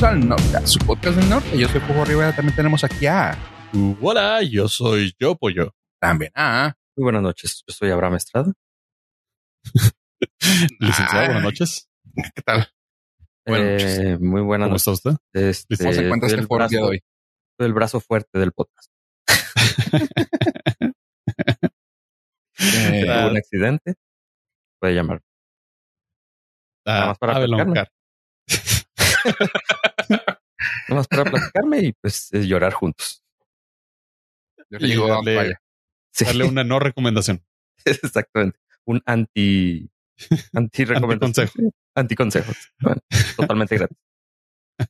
bienvenidos al Norte, a su podcast del norte. Yo soy Pujo Rivera, también tenemos aquí a... Hola, yo soy Yo Pollo. También a... Muy buenas noches, yo soy Abraham Estrada. Licenciado, Ah. buenas noches. ¿Qué tal? Buenas noches. Eh, muy buenas ¿Cómo noches. está usted? Este, ¿Cómo se encuentra este el foro de hoy? soy el brazo fuerte del podcast. Eh, un accidente. Puede llamar. Nada Ah, más para Abelón platicarme. Car. Nada más para platicarme y pues es llorar juntos. yo le y digo darle- vaya. Sí, Darle una no recomendación. exactamente. Un anti anti recomendación. Anticonsejo. Anticonsejos. Bueno, totalmente gratis.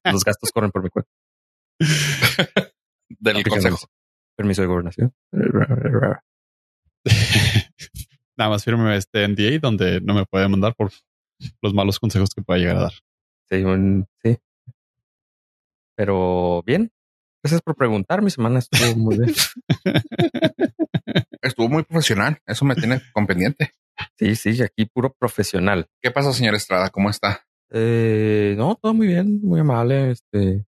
Los gastos corren por mi cuenta. Del consejo. Permiso de gobernación. Nada más firme este NDA donde no me puede mandar por los malos consejos que pueda llegar a dar. Sí, un- sí. Pero bien. Gracias por preguntar. Mi semana estuvo muy bien. Estuvo muy profesional. Eso me tiene con pendiente. Sí, sí, aquí puro profesional. ¿Qué pasó, señor Estrada? ¿Cómo está? Eh, no, todo muy bien, muy amable. Este,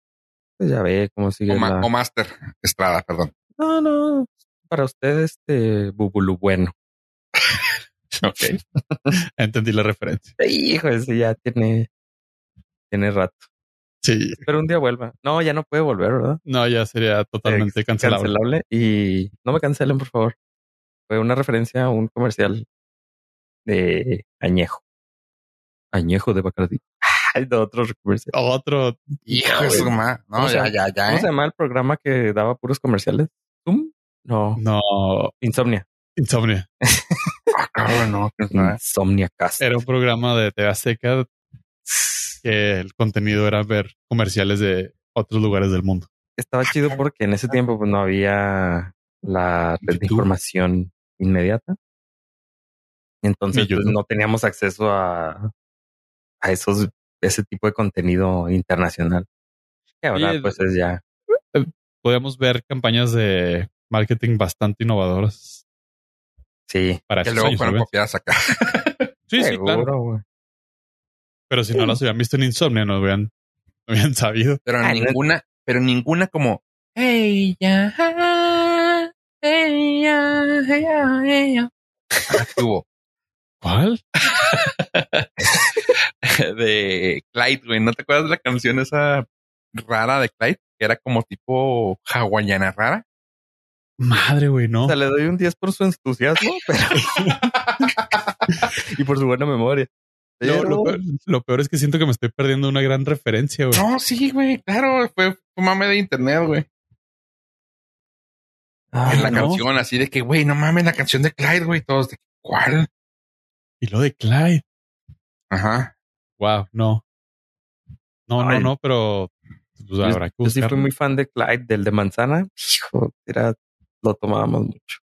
pues ya ve cómo sigue. O, la- o Master Estrada, perdón. No, no, para usted, este, bubulu bueno. Ok. Entendí la referencia. Hijo, ese ya tiene, tiene rato. Sí. Pero un día vuelva. No, ya no puede volver, ¿verdad? No, ya sería totalmente cancelable. Cancelable. Y no me cancelen, por favor. Fue una referencia a un comercial de añejo. Añejo de Bacardi. Ay, de otro comercial. Otro. Hijo de su No, ¿Cómo se ya, llama? ya, ya. ¿Cómo ¿eh? se llama el programa que daba puros comerciales? ¿Zoom? No. No. Insomnia. Insomnia. Ah, cabrón, no. Insomnia Cast. Era un programa de TV Azteca que el contenido era ver comerciales de otros lugares del mundo. Estaba chido porque en ese tiempo pues, no había la red de información inmediata. Entonces pues, no teníamos acceso a, a esos, ese tipo de contenido internacional. Y ahora pues es ya. Podíamos ver campañas de marketing bastante innovadoras Sí, para Que luego fueron copiadas acá. Sí, sí, seguro, claro. Pero si no las hubieran visto en Insomnia, no hubieran, no hubieran sabido. Pero Ah, no- ninguna, pero ninguna como Hey ya, hey ya, hey ya, hey ya. Ah, Tuvo ¿Cuál? de Clyde, güey. ¿No te acuerdas de la canción esa rara de Clyde? Que era como tipo hawaiana rara. Madre, güey, no. O sea, le doy un 10 por su entusiasmo, pero... y por su buena memoria. Pero- lo, peor, lo peor es que siento que me estoy perdiendo una gran referencia, güey. No, sí, güey. Claro, fue fue mame de internet, güey. Ah, en la no. canción así de que, güey, no mames, la canción de Clyde, güey. Todos de ¿cuál? Y lo de Clyde. Ajá. Wow, no. No, no, Ay. no, pero pues, Yo- habrá que Yo sí fui muy fan de Clyde, del de manzana. Hijo, era, lo tomábamos mucho.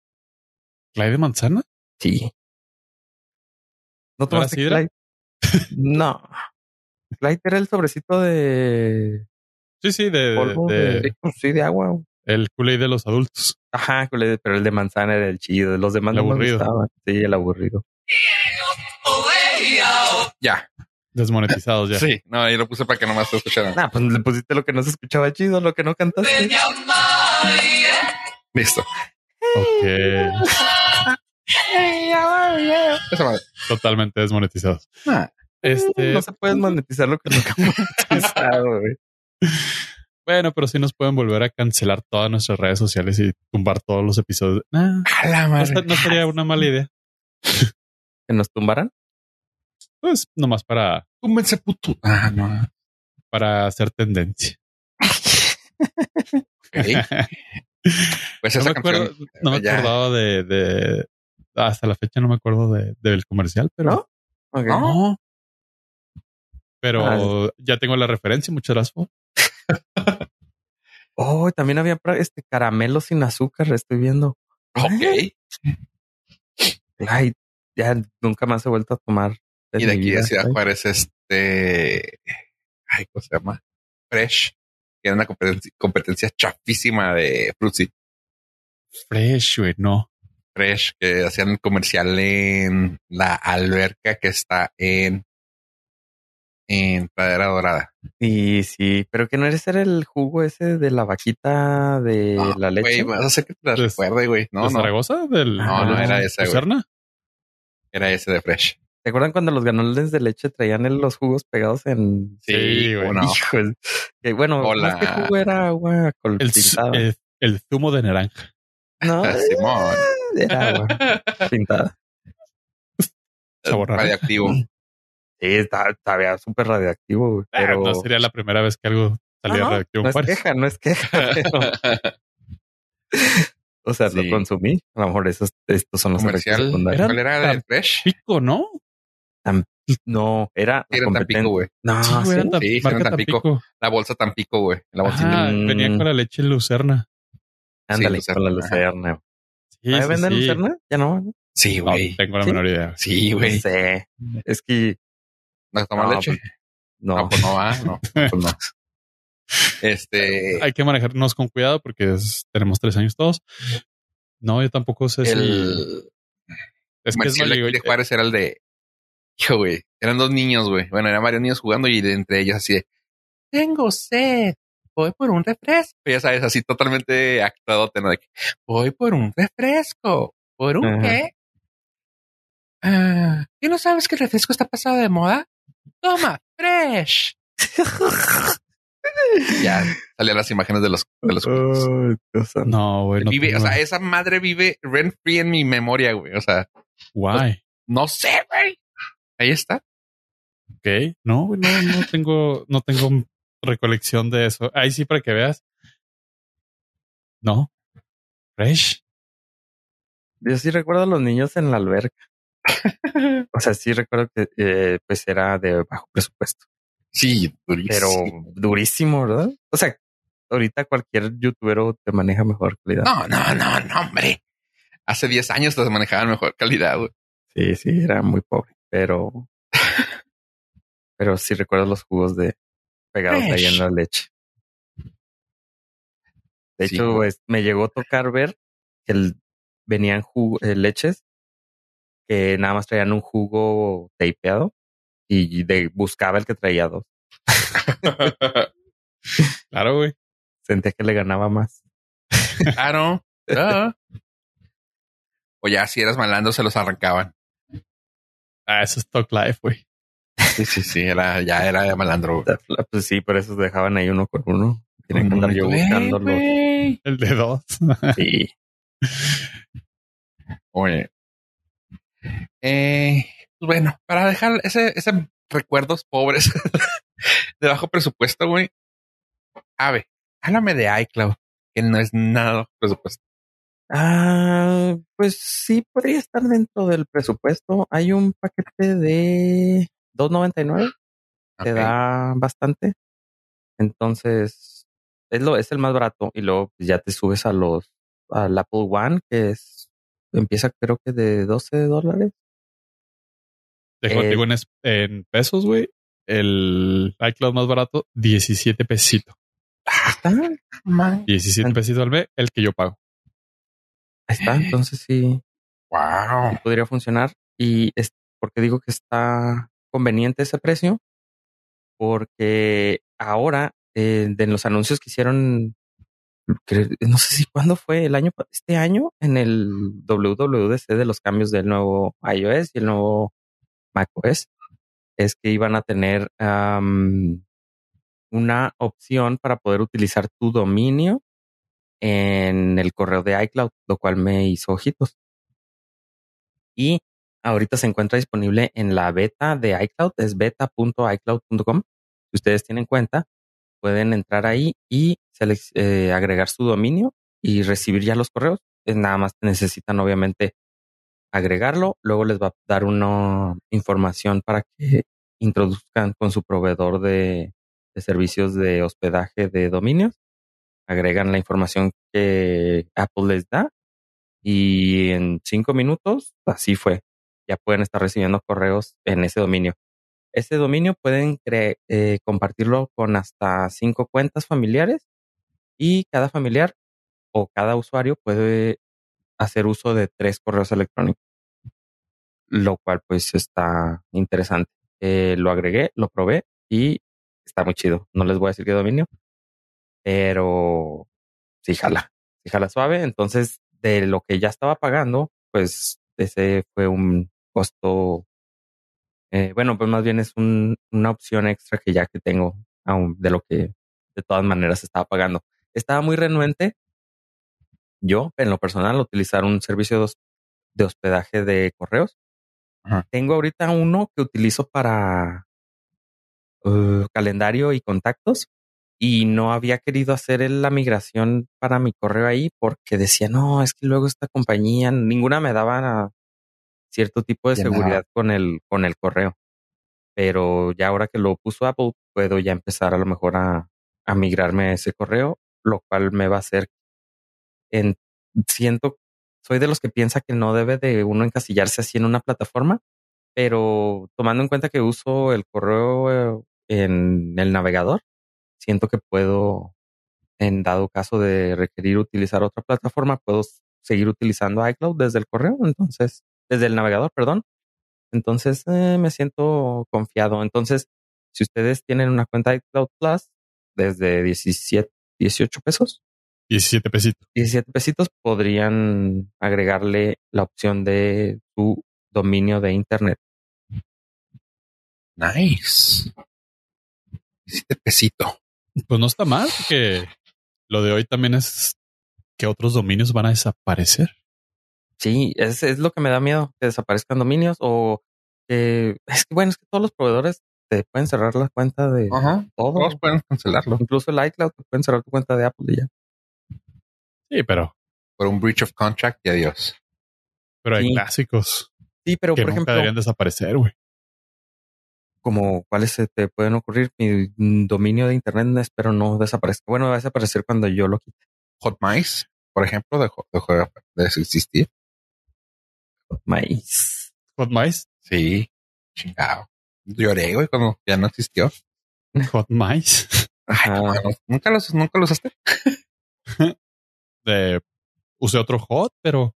¿Clyde de manzana? Sí. ¿No tomaste? Clyde? No. Clyde era el sobrecito de Sí, sí, de, polvo de- de, pues sí, de agua. el Kool-Aid de los adultos. Ajá, pero el de manzana era el chido. Los demás El no me aburrido. gustaban. Sí, el aburrido. Ya. Desmonetizados ya. Sí. No, ahí lo puse para que nomás se escucharan. Nah, pues le pusiste lo que no se escuchaba chido, lo que no cantaste. Listo. Ok. Esa madre. Totalmente desmonetizados. Ah. Este, No se puede monetizar lo que no monetizado, güey. bueno, pero sí nos pueden volver a cancelar todas nuestras redes sociales y tumbar todos los episodios. Nah, A la no, madre. no sería una mala idea. Que nos tumbaran. Pues nomás para, Túmbense puto. Ah, no. para hacer tendencia. Ok. Pues No esa me, acuerdo, canción. no me acordaba de, de- hasta la fecha no me acuerdo de, del comercial, pero ¿No? Ok. No. Pero Ah, ya tengo la referencia, muchas gracias. Oh, también había este caramelo sin azúcar, estoy viendo. Ok. Ay, ya nunca más he vuelto a tomar. Y de aquí vida. de Ciudad Juárez, este. Ay, ¿cómo se llama? Fresh. Que era una competencia, competencia chafísima de Fruitsy. Fresh, güey, no. Fresh, que hacían comercial en la alberca que está en. En Pradera Dorada. Y sí, pero que no eres era el jugo ese de la vaquita de No, la leche. Güey, a hacer que te la recuerde, güey. No, ¿De no. Zaragoza? Del, No, no, era esa, güey. Era ese de Fresh. ¿Te acuerdan cuando los ganoles de leche traían el- los jugos pegados en Sí, güey. no. Que bueno, Hola. más que jugo era agua El, el, el zumo de naranja. no, Simón. Era agua pintada. Sabor. Radioactivo. Sí, está, estaba súper radioactivo, güey, Ah, pero no sería la primera vez que algo salía No, no, radioactivo no es Juárez. queja, no es queja. pero, o sea, Sí. lo consumí. A lo mejor esos, estos son los efectos Comercial. secundarios. ¿Cuál era de tan- Fresh? Pico, ¿no? No, era la Era Tampico, güey. No, Sí, güey, sí. era Sí, sí, marca Tampico. Tampico. La bolsa Tampico, güey. La bolsita. Ah, Mm. venía con la leche Lucerna. Ándale, Sí, con la Lucerna. Lucerna. Sí, ¿Ahí sí, venden sí. lucerna? Ya no, ¿no? Sí, No, güey. tengo la ¿Sí? menor idea. Sí, No güey. sé. Es que ¿No tomas No, leche? no. No, pues no va. No, pues no. Este. Hay que manejarnos con cuidado porque es- tenemos tres años todos. No, yo tampoco sé si... el Es que es comercial de de Juárez era el de. Hijo, güey. Eran dos niños, güey. Bueno, eran varios niños jugando y de entre ellos así de. Tengo sed. Voy por un refresco. Ya sabes, así totalmente actuado, ¿no? De que, voy por un refresco. ¿Por un Ajá. qué? Ah, ¿Y no sabes que el refresco está pasado de moda? Toma, fresh. ya salían las imágenes de los, de los. No, güey. No vive, tengo- o sea, esa madre vive rent free en mi memoria, güey. O sea, Guay. no sé, güey. Ahí está. Ok. No, güey, no, no tengo, no tengo recolección de eso. Ahí sí para que veas. No. Fresh. Yo sí recuerdo a los niños en la alberca. O sea, sí recuerdo que eh, pues era de bajo presupuesto, Sí, pero durísimo. durísimo, ¿verdad? O sea, ahorita cualquier youtuber te maneja mejor calidad. No, no, no, no, hombre. Hace 10 años te manejaban mejor calidad, güey. Sí, sí, era muy pobre, pero pero sí recuerdo los jugos de pegados ahí en Fresh. la leche. De Sí, hecho, me llegó a tocar ver que el- venían jugo- eh, leches que nada más traían un jugo tapeado y de, buscaba el que traía dos. Claro, güey. Sentía que le ganaba más. claro. Ah. O ya si eras malandro se los arrancaban. Ah, eso es Talk Life, güey. Sí, sí, sí. Era, ya era de malandro. güey. Pues sí, por eso dejaban ahí uno con uno. Tienen que andar yo buscándolo. El de dos. Sí. Oye. Eh, pues bueno, para dejar ese, ese recuerdos pobres de bajo presupuesto, güey. Ave, háblame de iCloud, que no es nada bajo presupuesto. Ah, pues sí podría estar dentro del presupuesto. Hay un paquete de 2.99, te Ok. da bastante. Entonces, es lo es el más barato y luego pues, ya te subes a los al Apple One que es empieza creo que de 12 dólares. Déjame Eh, digo en, es- en pesos, güey. El iCloud más barato, 17 pesitos. Ahí está, 17 Ent- pesitos al mes, el que yo pago. ahí está. Entonces sí, Wow. podría funcionar. Y es porque digo que está conveniente ese precio, porque ahora eh, de los anuncios que hicieron, no sé si cuándo fue el año, este año, en el WWDC de los cambios del nuevo iOS y el nuevo macOS, es que iban a tener una opción para poder utilizar tu dominio en el correo de iCloud, lo cual me hizo ojitos. Y ahorita se encuentra disponible en la beta de iCloud, es beta.icloud.com. Si ustedes tienen cuenta, pueden entrar ahí y eh, agregar su dominio y recibir ya los correos. Nada más necesitan obviamente agregarlo, luego les va a dar una información para que introduzcan con su proveedor de servicios de hospedaje de dominios, agregan la información que Apple les da y en cinco minutos así fue. Ya pueden estar recibiendo correos en ese dominio. Ese dominio pueden eh, compartirlo con hasta cinco cuentas familiares y cada familiar o cada usuario puede hacer uso de tres correos electrónicos, lo cual pues está interesante. Eh, lo agregué, lo probé y está muy chido. No les voy a decir qué dominio, pero sí jala, sí jala suave. Entonces, de lo que ya estaba pagando, pues ese fue un costo. Eh, bueno, pues más bien es un, una opción extra que ya que tengo aún de lo que de todas maneras estaba pagando. Estaba muy renuente yo, en lo personal, utilizar un servicio de, hos- de hospedaje de correos. Ajá. Tengo ahorita uno que utilizo para uh, calendario y contactos y no había querido hacer la migración para mi correo ahí porque decía, no, es que luego esta compañía, ninguna me daba cierto tipo de De nada. seguridad con el, con el correo. Pero ya ahora que lo puso Apple, puedo ya empezar a lo mejor a, a migrarme a ese correo, lo cual me va a hacer en, siento, soy de los que piensa que no debe de uno encasillarse así en una plataforma, pero tomando en cuenta que uso el correo eh, en el navegador, siento que puedo, en dado caso de requerir utilizar otra plataforma, puedo seguir utilizando iCloud desde el correo, entonces, desde el navegador, perdón. Entonces, eh, me siento confiado. Entonces, si ustedes tienen una cuenta iCloud Plus desde 17, 18 pesos, 17 pesitos. 17 pesitos podrían agregarle la opción de su dominio de internet. Nice. Hiciste pesito. Pues no está mal que lo de hoy también es que otros dominios van a desaparecer. Sí, es, es lo que me da miedo, que desaparezcan dominios o que es que bueno, es que todos los proveedores te pueden cerrar la cuenta de Ajá. todo. Todos pueden cancelarlo Incluso el iCloud te pueden cerrar tu cuenta de Apple y ya. Sí, pero, por un breach of contract y adiós. pero hay Sí. clásicos Sí, pero que por nunca ejemplo, deberían desaparecer, güey. como cuáles se te pueden ocurrir, mi dominio de internet espero no desaparezca. Bueno, va a desaparecer cuando yo lo quite. Hot Mice, por ejemplo, dejó, dejó de de existir. Maíz. Hot Mice, Sí, chingado. Lloré, güey, cuando ya no existió. Hot Mice. No, no, nunca los, nunca los usaste. De, usé otro hot, pero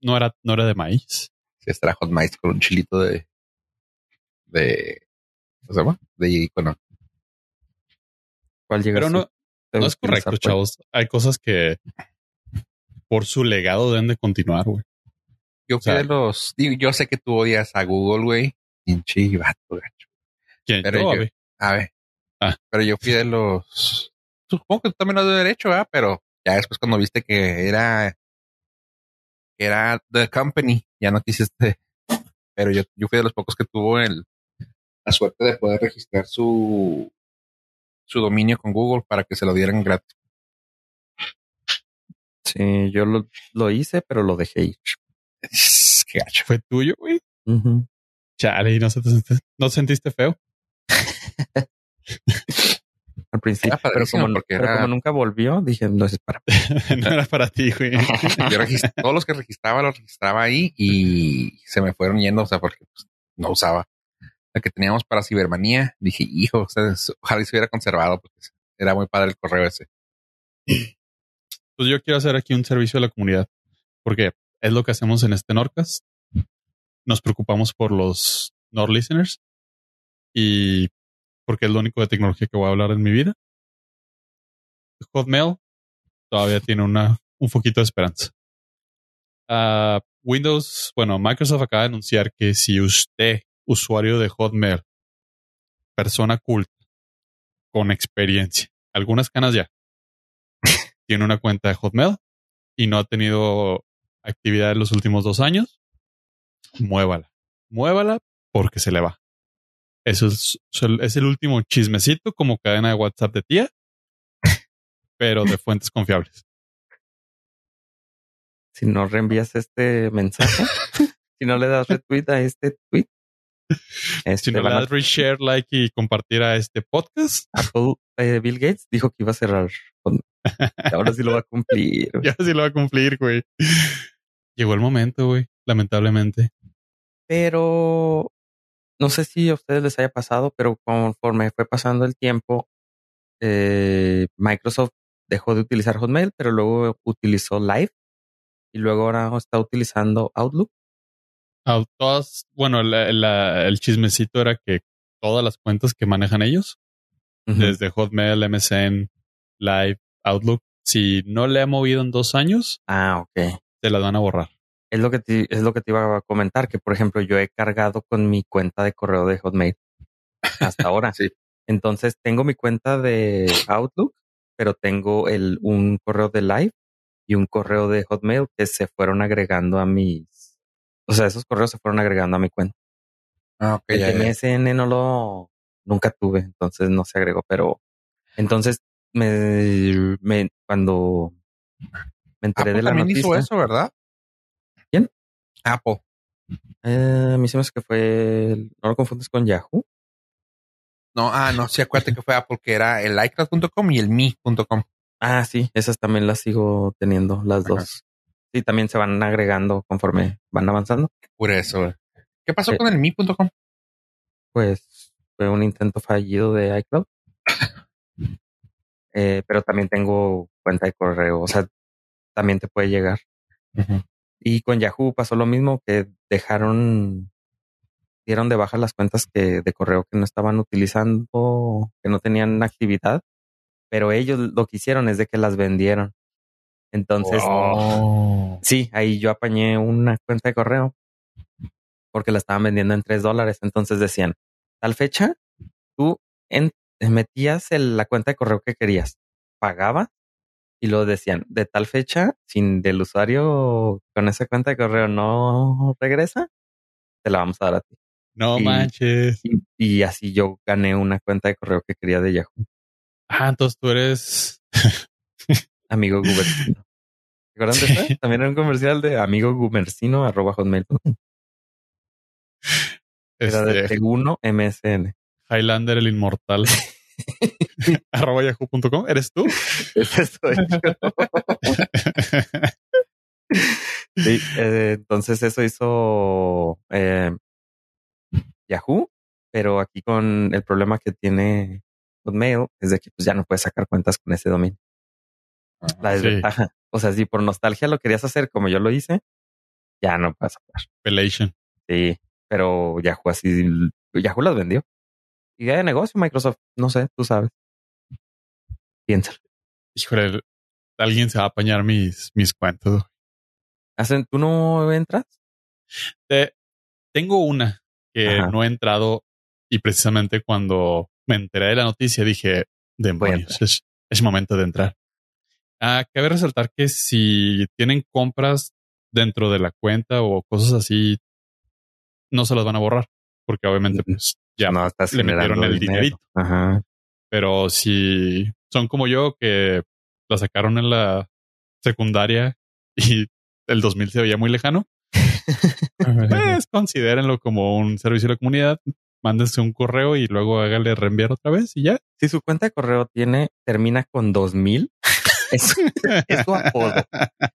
no era, no era de maíz. Sí, este era Hot Mice con un chilito de, de, ¿cómo se llama? De icono. ¿Cuál llega Pero no, no es correcto, chavos. Hay cosas que por su legado deben de continuar, güey. Yo fui sea- de los, digo, yo sé que tú odias a Google, güey. Pinche vato, gacho. ¿Quién? Pero Yo. A ver. Ah. Pero yo fui de los. Supongo que tú también lo de derecho, ¿verdad? Pero ya después cuando viste que era. que era The Company, ya no quisiste. Pero yo, yo fui de los pocos que tuvo el, la suerte de poder registrar su. su dominio con Google para que se lo dieran gratis. Sí, yo lo, lo hice, pero lo dejé ir. Qué gacho. Fue tuyo, güey. Ujú. Chale, ¿y no, se te sentiste, no sentiste feo? Al principio, Era pero, como, porque pero era- como nunca volvió, dije, no es para. no era para ti, güey. Yo todos los que registraba los registraba ahí y se me fueron yendo, o sea, porque pues, no usaba. La que teníamos para cibermanía, dije, hijo, ustedes, ojalá y se hubiera conservado, porque era muy padre el correo ese. Pues yo quiero hacer aquí un servicio a la comunidad, porque es lo que hacemos en este Norcas. Nos preocupamos por los Nord listeners y porque es lo único de tecnología que voy a hablar en mi vida. Hotmail todavía tiene una, un foquito de esperanza. Ah, Windows, bueno, Microsoft acaba de anunciar que si usted, usuario de Hotmail, persona culta, con experiencia, algunas canas ya, tiene una cuenta de Hotmail y no ha tenido actividad en los últimos dos años, muévala. Muévala porque se le va. Eso es, es el último chismecito como cadena de WhatsApp de tía, pero de fuentes confiables. Si no reenvías este mensaje, si no le das retweet a este tweet, este, Si no le das reshare, like y compartir a este podcast, Apple, eh, Bill Gates dijo que iba a cerrar. Ahora sí lo va a cumplir. ya sí lo va a cumplir, güey. Llegó el momento, güey, lamentablemente. Pero no sé si a ustedes les haya pasado, pero conforme fue pasando el tiempo, eh, Microsoft dejó de utilizar Hotmail, pero luego utilizó Live y luego ahora está utilizando Outlook. Todas, bueno, la- la- el chismecito era que todas las cuentas que manejan ellos desde Hotmail, MSN, Live, Outlook. Si no le ha movido en dos años, Ah, ok. Te la van a borrar. Es lo que te, es lo que te iba a comentar, que por ejemplo yo he cargado con mi cuenta de correo de Hotmail hasta ahora. Sí. Entonces tengo mi cuenta de Outlook, pero tengo el, un correo de Live y un correo de Hotmail que se fueron agregando a mis, o sea, esos correos se fueron agregando a mi cuenta. Ah, ok, El ya, ya. MSN no lo, nunca tuve, entonces no se agregó, pero entonces me, me cuando me enteré Apple de la también noticia. hizo eso, ¿verdad? ¿Quién? Apple. Eh, a mí se me hace que fue, el- no lo confundes con Yahoo. No, ah, no, sí, acuérdate que fue Apple, que era el iCloud.com y el me.com. Ah, sí, esas también las sigo teniendo, las Ajá. dos. Sí, también se van agregando conforme van avanzando. Por eso. güey. ¿Qué pasó Eh. con el me.com? Pues fue un intento fallido de iCloud. Eh, pero también tengo cuenta de correo, o sea, también te puede llegar. Y con Yahoo pasó lo mismo, que dejaron, dieron de baja las cuentas que de correo que no estaban utilizando, que no tenían actividad, pero ellos lo que hicieron es de que las vendieron. Entonces, Oh. sí, ahí yo apañé una cuenta de correo porque la estaban vendiendo en tres dólares. Entonces decían, tal fecha, tú en- metías el- la cuenta de correo que querías, pagaba y lo decían, de tal fecha, sin del usuario con esa cuenta de correo no regresa, te la vamos a dar a ti. No Y- manches. Y, y así yo gané una cuenta de correo que quería de Yahoo, Ah, entonces tú eres. amigo Gumercino. ¿Se acuerdan de eso? También era un comercial de amigo Gumercino arroba hotmail.com. Era de este, T1 MSN. Highlander el inmortal. arroba yahoo.com. ¿Eres tú? Ese soy yo. Sí, eh, entonces eso hizo eh, Yahoo, pero aquí con el problema que tiene Hotmail es de que pues ya no puedes sacar cuentas con ese dominio. La Sí. desventaja. O sea, si por nostalgia lo querías hacer como yo lo hice, ya no puedes sacar. Pelation. Sí, pero Yahoo así, Yahoo las vendió. Idea de negocio, Microsoft, no sé, tú sabes. Piénsalo. Híjole, alguien se va a apañar mis, mis cuentas. Hacen, ¿Tú no entras? Te- tengo una que Ajá. no he entrado y precisamente cuando me enteré de la noticia dije, demonios, es, es momento de entrar. Ah, cabe resaltar que si tienen compras dentro de la cuenta o cosas así, no se las van a borrar porque obviamente pues ya no, estás le metieron el dinero. dinerito. Ajá. Pero si son como yo que la sacaron en la secundaria y el 2000 se veía muy lejano, pues considérenlo como un servicio de la comunidad. Mándense un correo y luego hágale reenviar otra vez y ya. Si su cuenta de correo tiene, termina con 2000, es, es su apodo.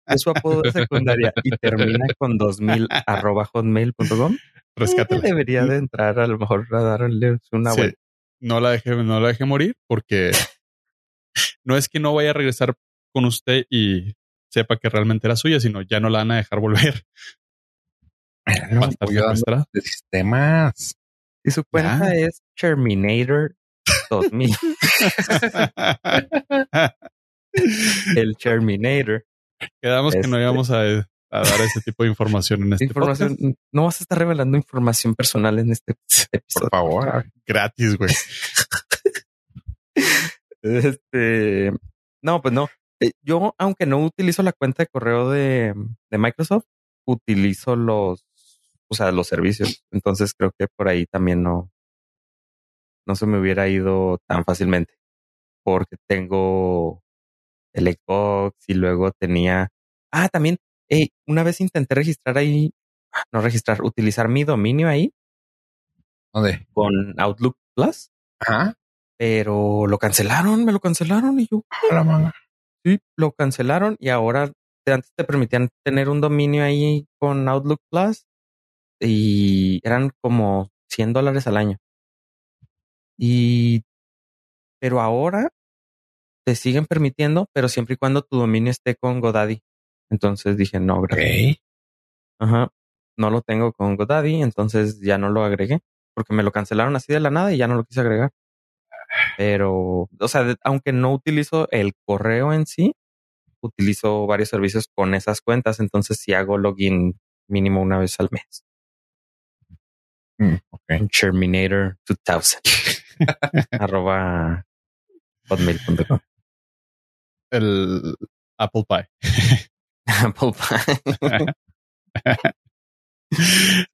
Es su apodo de secundaria y termina con 2000 arroba hotmail.com. Rescátela. Debería de entrar a lo mejor a darle una Sí. vuelta. No la deje, no la deje morir porque no es que no vaya a regresar con usted y sepa que realmente era suya, sino ya no la van a dejar volver. Va a estar Voy dando secuestrada. de sistemas. Si su cuenta es Terminator 2000, el Terminator, Quedamos que no Este- íbamos a, a dar ese tipo de información en este información, podcast. no vas a estar revelando información personal en este Por episodio. favor. Gratis, güey. Este, no, pues no. Eh, Yo, aunque no utilizo la cuenta de correo de, de Microsoft, utilizo los, o sea, los servicios. Entonces creo que por ahí también no, no se me hubiera ido tan fácilmente porque tengo el Xbox y luego tenía, ah, también, eh, una vez intenté registrar ahí, ah, no registrar, utilizar mi dominio ahí ¿Dónde? con Outlook Plus, Ajá. pero lo cancelaron, me lo cancelaron y yo, A la manga. Sí, lo cancelaron y ahora te- antes te permitían tener un dominio ahí con Outlook Plus y eran como 100 dólares al año. Y, pero ahora te siguen permitiendo, pero siempre y cuando tu dominio esté con GoDaddy. Entonces dije, no, gracias. Ajá. No lo tengo con GoDaddy, entonces ya no lo agregué porque me lo cancelaron así de la nada y ya no lo quise agregar. Pero, o sea, aunque no utilizo el correo en sí, utilizo varios servicios con esas cuentas. Entonces, si hago login mínimo una vez al mes. Mm, ok. en Terminator 2000 arroba hotmail.com. El Apple Pie. Apple Pie.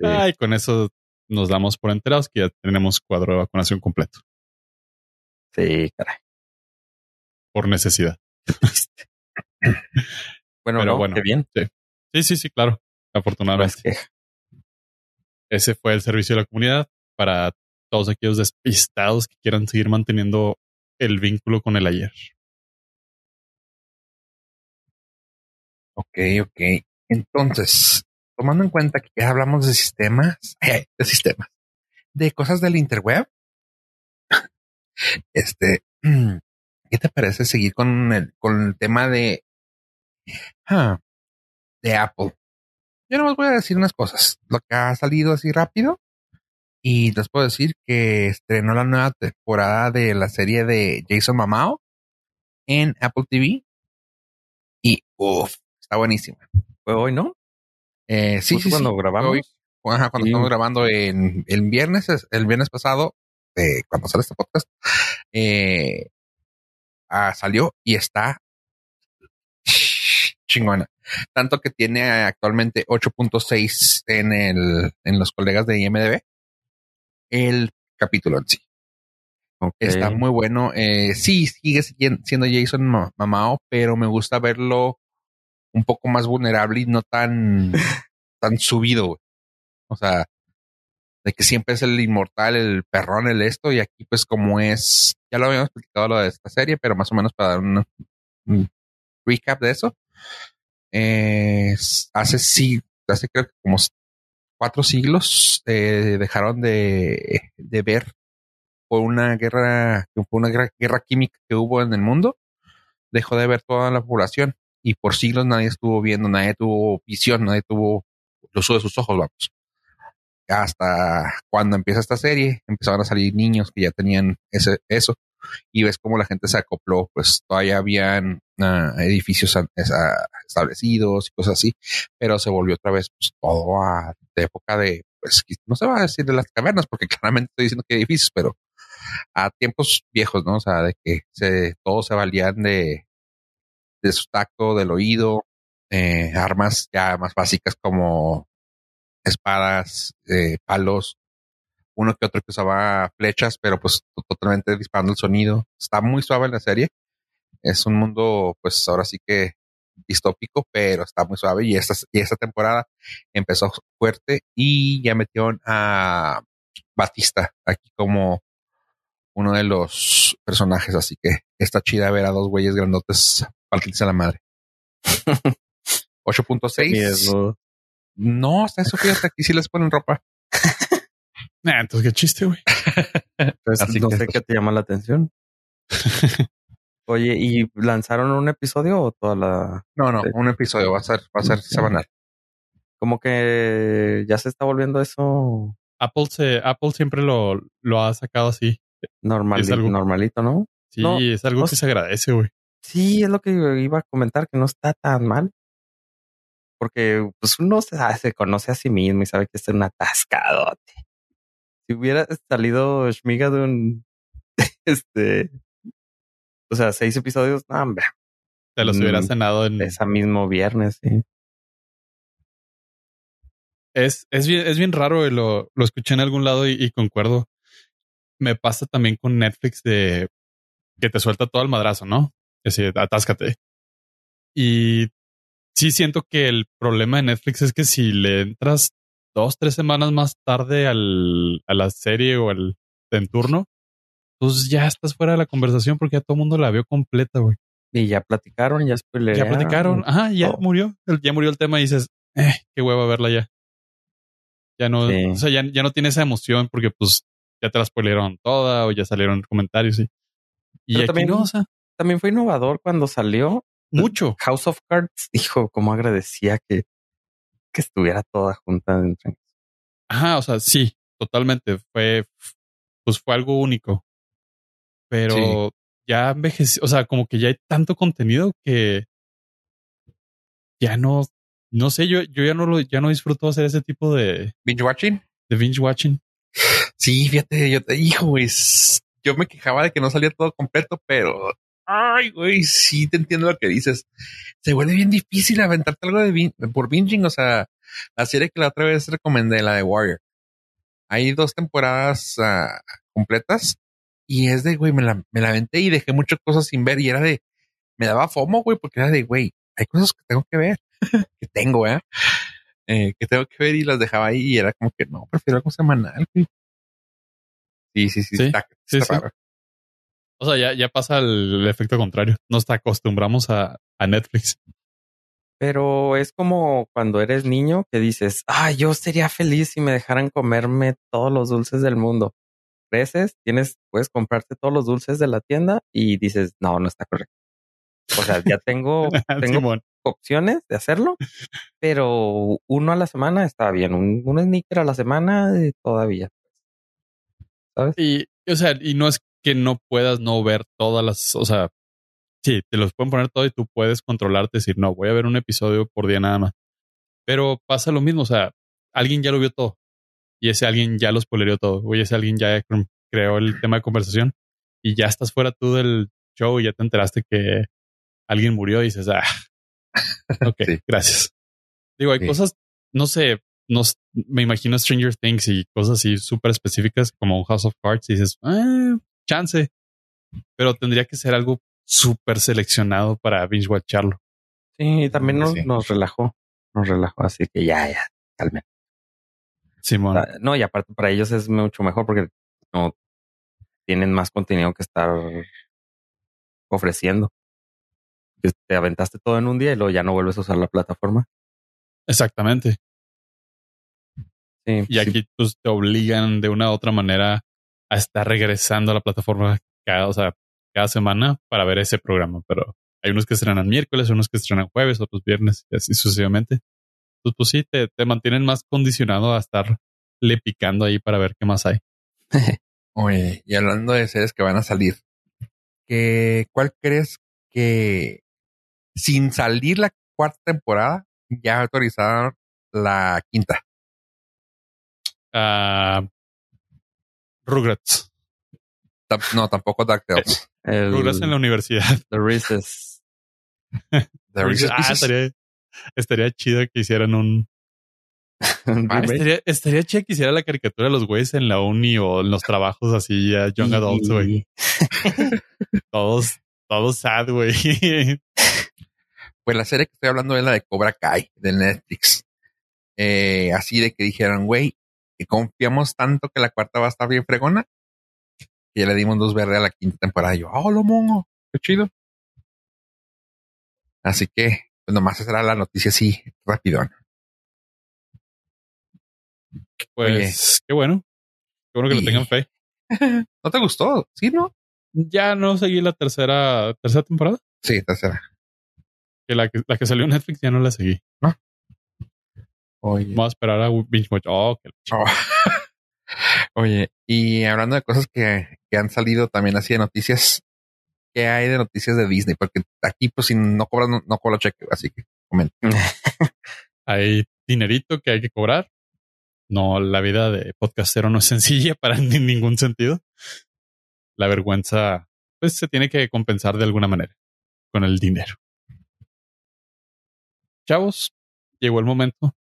Ay, con eso nos damos por enterados que ya tenemos cuadro de vacunación completo Sí, caray. por necesidad. Bueno, Pero no, bueno. qué bien. Sí, sí, sí, claro. Afortunadamente. queja. Ese fue el servicio de la comunidad para todos aquellos despistados que quieran seguir manteniendo el vínculo con el ayer. Ok, ok. Entonces, tomando en cuenta que ya hablamos de sistemas, de sistemas, de cosas del interweb, este, ¿qué te parece seguir con el, con el tema de, ah, de Apple? Yo no voy a decir unas cosas, lo que ha salido así rápido, y les puedo decir que estrenó la nueva temporada de la serie de Jason Mamao en Apple TV, y uff, está buenísima. Fue hoy, ¿no? Eh, sí, sí, cuando sí. grabamos. Hoy, ajá, cuando Sí. estamos grabando en el viernes, es- el viernes pasado, eh, cuando sale este podcast, eh, ah, salió y está chingona. Tanto que tiene actualmente 8.6 en el, en los colegas de IMDB. El capítulo en sí. Está muy bueno. Eh, sí, sigue siendo Jason Ma- Mamao, pero me gusta verlo un poco más vulnerable y no tan, tan subido. güey. O sea, de que siempre es el inmortal, el perrón, el esto, y aquí pues como es, ya lo habíamos explicado lo de esta serie, pero más o menos para dar un, un recap de eso. Eh, hace sí, hace creo que como cuatro siglos eh, dejaron de, de ver por una guerra, por una guerra, guerra química que hubo en el mundo, dejó de ver toda la población y por siglos nadie estuvo viendo, nadie tuvo visión, nadie tuvo el uso de sus ojos, vamos. Hasta cuando empieza esta serie, empezaron a salir niños que ya tenían ese, eso y ves cómo la gente se acopló, pues todavía habían ah, edificios establecidos y cosas así, pero se volvió otra vez pues, todo a de época de, pues no se va a decir de las cavernas, porque claramente estoy diciendo que edificios, pero a tiempos viejos, ¿no? O sea, de que se, todos se valían de, de su tacto, del oído, eh, armas ya más básicas como espadas, eh, palos, uno que otro que usaba flechas, pero pues to- totalmente disparando el sonido. Está muy suave la serie. Es un mundo, pues ahora sí que distópico, pero está muy suave. Y esta, y esta temporada empezó fuerte y ya metieron a Batista aquí como uno de los personajes. Así que está chida ver a dos güeyes grandotes partirse la madre. 8.6. Miedo. No, hasta eso fíjate, aquí sí les ponen ropa. Nah, entonces qué chiste, güey. Pues, Así no que, sé pues. qué te llama la atención. Oye, ¿y lanzaron un episodio o toda la... No, no, un episodio va a ser, va a ser semanal. Como que ya se está volviendo eso Apple se, Apple siempre lo, lo ha sacado así. normal, algo- normalito, ¿no? Sí, No, es algo no que se agradece, güey. Sí, es lo que iba a comentar, que no está tan mal. Porque pues uno se, ah, se conoce a sí mismo y sabe que es un atascadote. Si hubiera salido Shmiga de un este o sea, seis episodios, no, hombre, Te los hubiera Mm, cenado en. ese mismo viernes, sí. Es, es, bien, es bien raro, y lo, lo escuché en algún lado y, y concuerdo. Me pasa también con Netflix de que te suelta todo el madrazo, ¿no? Es decir, atáscate. Y sí siento que el problema de Netflix es que si le entras dos, tres semanas más tarde al, a la serie o al en turno, pues ya estás fuera de la conversación porque ya todo el mundo la vio completa, güey. Y ya platicaron, ya spoilearon. Ya platicaron, ajá, ya todo. murió, ya murió el tema y dices, eh, qué hueva verla ya. Ya no, Sí. o sea, ya, ya no tiene esa emoción porque pues ya te la spoilearon toda o ya salieron comentarios y, y Pero aquí también- no, o sea, También fue innovador cuando salió mucho. House of Cards. Dijo, cómo agradecía que, que estuviera toda junta dentro. Ajá, o sea, sí, totalmente. Fue, pues fue algo único. pero ya envejeció, o sea, como que ya hay tanto contenido que ya no, no sé, yo, yo ya no lo, ya no disfruto hacer ese tipo de, Binge watching. de binge watching. Sí, fíjate, yo te hijo, güey. Yo me quejaba de que no salía todo completo, pero ay, güey, sí te entiendo lo que dices. Se vuelve bien difícil aventarte algo de bin- por binging. O sea, la serie que la otra vez recomendé, la de Warrior. Hay dos temporadas ah, completas y es de, güey, me la, me la aventé y dejé muchas cosas sin ver y era de, me daba fomo, güey, porque era de, güey, hay cosas que tengo que ver, que tengo, ¿eh? Eh, que tengo que ver y las dejaba ahí y era como que no, prefiero algo semanal, güey. Sí, sí, sí, Sí, está, está sí. raro. O sea, ya, ya pasa el, el efecto contrario. Nos acostumbramos a, a Netflix. Pero es como cuando eres niño que dices, ah, yo sería feliz si me dejaran comerme todos los dulces del mundo. Creces, tienes, puedes comprarte todos los dulces de la tienda y dices, no, no está correcto. O sea, ya tengo, tengo Simón. opciones de hacerlo, pero uno a la semana está bien. Un, un sneaker a la semana eh, todavía. ¿Sabes? Y, o sea, y no es que no puedas no ver todas las, o sea, sí, te los pueden poner todo y tú puedes controlarte, decir, no, voy a ver un episodio por día nada más. Pero pasa lo mismo, o sea, alguien ya lo vio todo y ese alguien ya lo spoilerió todo, o ese alguien ya cre- creó el tema de conversación y ya estás fuera tú del show y ya te enteraste que alguien murió y dices, ah, ok, Sí. gracias. Digo, hay Sí. cosas, no sé, no, me imagino Stranger Things y cosas así súper específicas como House of Cards y dices, ah, chance, pero tendría que ser algo súper seleccionado para binge watcharlo. Sí, y también nos, Sí. nos relajó. Nos relajó, así que ya, ya, calmen. Simón. Ah, No, y aparte para ellos es mucho mejor porque no tienen más contenido que estar ofreciendo. Te aventaste todo en un día y luego ya no vuelves a usar la plataforma. Exactamente. Sí, Y aquí pues, te obligan de una u otra manera a estar regresando a la plataforma cada, o sea, cada semana para ver ese programa. Pero hay unos que estrenan miércoles, unos que estrenan jueves, otros viernes y así sucesivamente. Pues, pues sí, te, te mantienen más condicionado a estar le picando ahí para ver qué más hay. Oye, y hablando de series que van a salir, ¿qué, ¿cuál crees que sin salir la cuarta temporada ya autorizaron la quinta? Ah, Rugrats. No, tampoco DuckTales. el, Rugrats en la universidad. The Reese's. The Reese's Ah, estaría, estaría chido que hicieron un, Ah, estaría, estaría chido que hiciera la caricatura de los güeyes en la uni o en los trabajos así, ya young adults, güey. Todos, todos sad, güey. Pues la serie que estoy hablando es la de Cobra Kai de Netflix. Eh, así de que dijeron, güey, que confiamos tanto que la cuarta va a estar bien fregona. Que ya le dimos dos verdes a la quinta temporada. Y yo, oh, lo mongo, qué chido. Así que, pues nomás esa era la noticia así, rapidón. Pues qué bueno. Qué bueno que Y- le tengan fe. ¿No te gustó? Sí, ¿no? Ya no seguí la tercera, tercera temporada. Sí, tercera. Que la, que la que salió en Netflix ya no la seguí. Oye. Vamos a esperar a Binge Watch. Oh, que Oh. Oye, y hablando de cosas que, que han salido también así de noticias, ¿qué hay de noticias de Disney? Porque aquí, pues, si no cobras, no, no cobra cheque, así que comenta. Hay dinerito que hay que cobrar. No, la vida de podcastero no es sencilla para ni- ningún sentido. La vergüenza, pues se tiene que compensar de alguna manera con el dinero. Chavos, llegó el momento.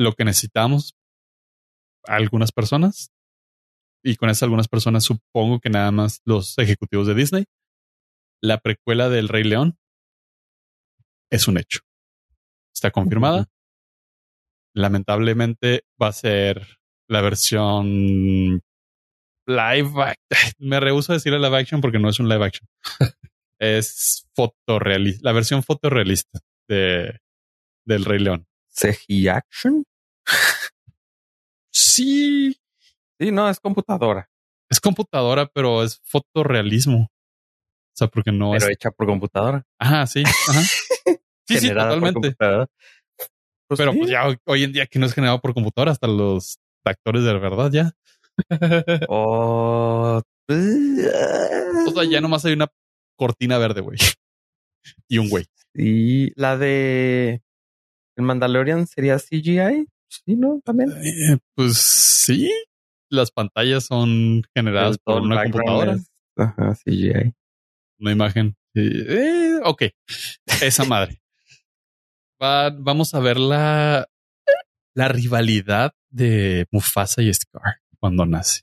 Lo que necesitamos, algunas personas, y con esas algunas personas supongo que nada más los ejecutivos de Disney, la precuela del Rey León es un hecho. Está confirmada. Lamentablemente va a ser la versión live. act- Me rehuso a decir live action porque no es un live action. es fotorrealista, la versión fotorrealista de del Rey León. CGI Action. Sí, Sí, no, es computadora, es computadora, pero es fotorrealismo. O sea, porque no pero es. hecha por computadora. Ajá, sí. Ajá. Sí, sí, totalmente. Pues Pero sí. pues ya hoy- en día que no es generado por computadora, hasta los actores de verdad ya. O O sea, ya nomás hay una cortina verde, güey. Y un güey. Y la de el Mandalorian sería CGI. Sí, ¿no? También. Eh, pues sí. Las pantallas son generadas El- por una computadora. es- Ajá, CGI. Una imagen. Eh, ok. Esa madre. Va- vamos a ver la, la rivalidad de Mufasa y Scar cuando nace.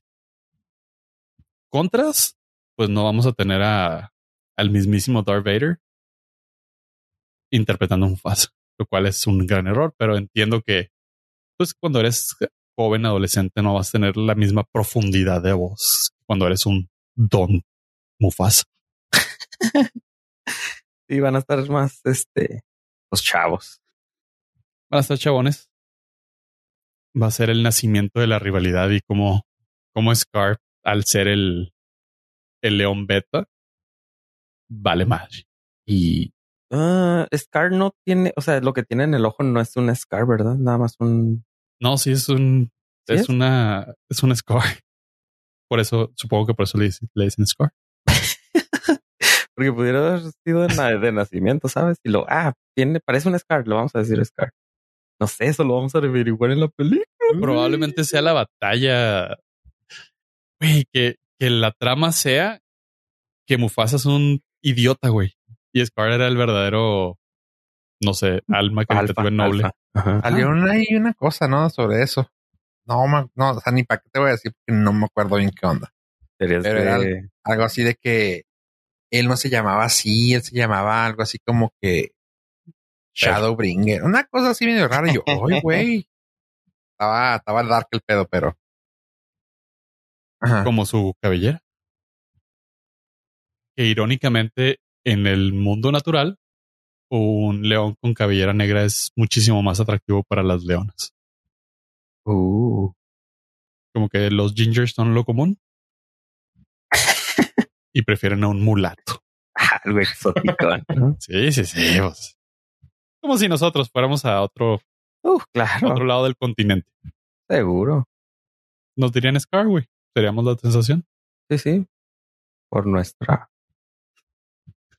Contras, pues no vamos a tener a, al mismísimo Darth Vader interpretando a Mufasa, lo cual es un gran error, pero entiendo que pues cuando eres joven, adolescente, no vas a tener la misma profundidad de voz cuando eres un Don Mufasa. Sí, van a estar más este los chavos. Van a estar chabones. Va a ser el nacimiento de la rivalidad y como, como Scar, al ser el, el león beta, vale madre. Y Ah, Scar no tiene, o sea, lo que tiene en el ojo no es un Scar, ¿verdad? Nada más un. No, sí es un, ¿Sí es, es? una, es un Scar. Por eso, supongo que por eso le dicen, le dicen Scar. Porque pudiera haber sido de nacimiento, ¿sabes? Y lo, ah, tiene, parece un Scar, lo vamos a decir Scar. No sé, eso lo vamos a averiguar en la película. Probablemente sea la batalla. Güey, que, que la trama sea que Mufasa es un idiota, güey. Y Scar era el verdadero, no sé, alma caritativa noble. alfa. Ajá. Salió una y una cosa, ¿no? Sobre eso. No, ma- no, o sea, ni para qué te voy a decir porque no me acuerdo bien qué onda. Pero era de- Algo así de que él no se llamaba así, él se llamaba algo así como que Shadowbringer. Una cosa así medio rara. Y yo, ¡ay, güey! Estaba, estaba dark el pedo, pero. Ajá. como su cabellera. Que irónicamente, en el mundo natural, un león con cabellera negra es muchísimo más atractivo para las leonas. Uh, Como que los gingers son lo común y prefieren a un mulato. algo exótico. ¿no? Sí, sí, sí. pues. Como si nosotros fuéramos a otro, Uh, claro, otro lado del continente. seguro. Nos dirían Scar, güey. Seríamos la sensación. Sí, sí. Por nuestra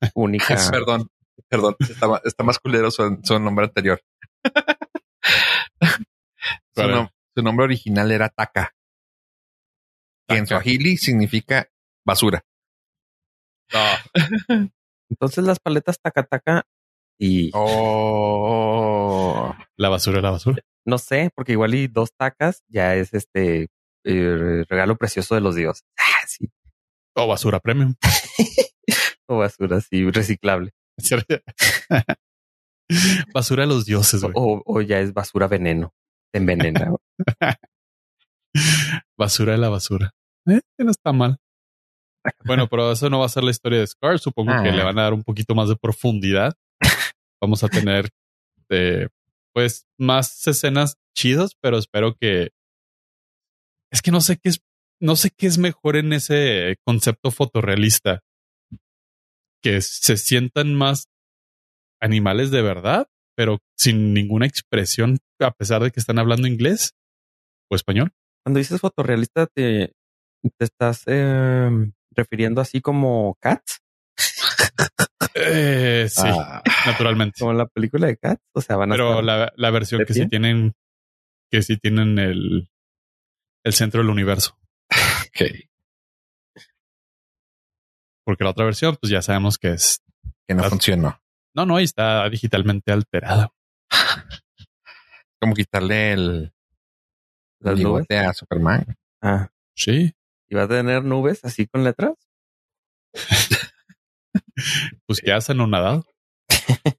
única. Perdón, perdón. Está, está más culero su, su nombre anterior. su, ¿Cuál nom- su nombre original era Taka. Que en Taka. Swahili significa basura. Entonces las paletas taca taca y Oh. La basura, la basura. no sé, porque igual y dos tacas ya es este eh, regalo precioso de los dioses. Ah, sí. O basura premium. O basura así reciclable. basura de los dioses, güey. O, o ya es basura veneno. Te envenena. Basura de la basura. Eh, no está mal. Bueno, pero eso no va a ser la historia de Scar. Supongo que Ah. le van a dar un poquito más de profundidad. Vamos a tener, eh, pues, más escenas chidas, pero espero que. Es que no sé qué es, no sé qué es mejor en ese concepto fotorrealista. Que se sientan más animales de verdad, pero sin ninguna expresión, a pesar de que están hablando inglés o español. Cuando dices fotorrealista, te, te estás eh, refiriendo así como Cats, Eh, sí, Ah, naturalmente. como la película de Cats. O sea, van a Pero la, la versión ¿De que sí pie? tienen, que sí tienen el, el centro del universo. ok. Porque la otra versión, pues ya sabemos que es. Que no funcionó. No, no, y está digitalmente alterada. Como quitarle el, las el nubes. bigote a Superman. Ah, Sí, y va a tener nubes así con letras. pues ya se han nadado.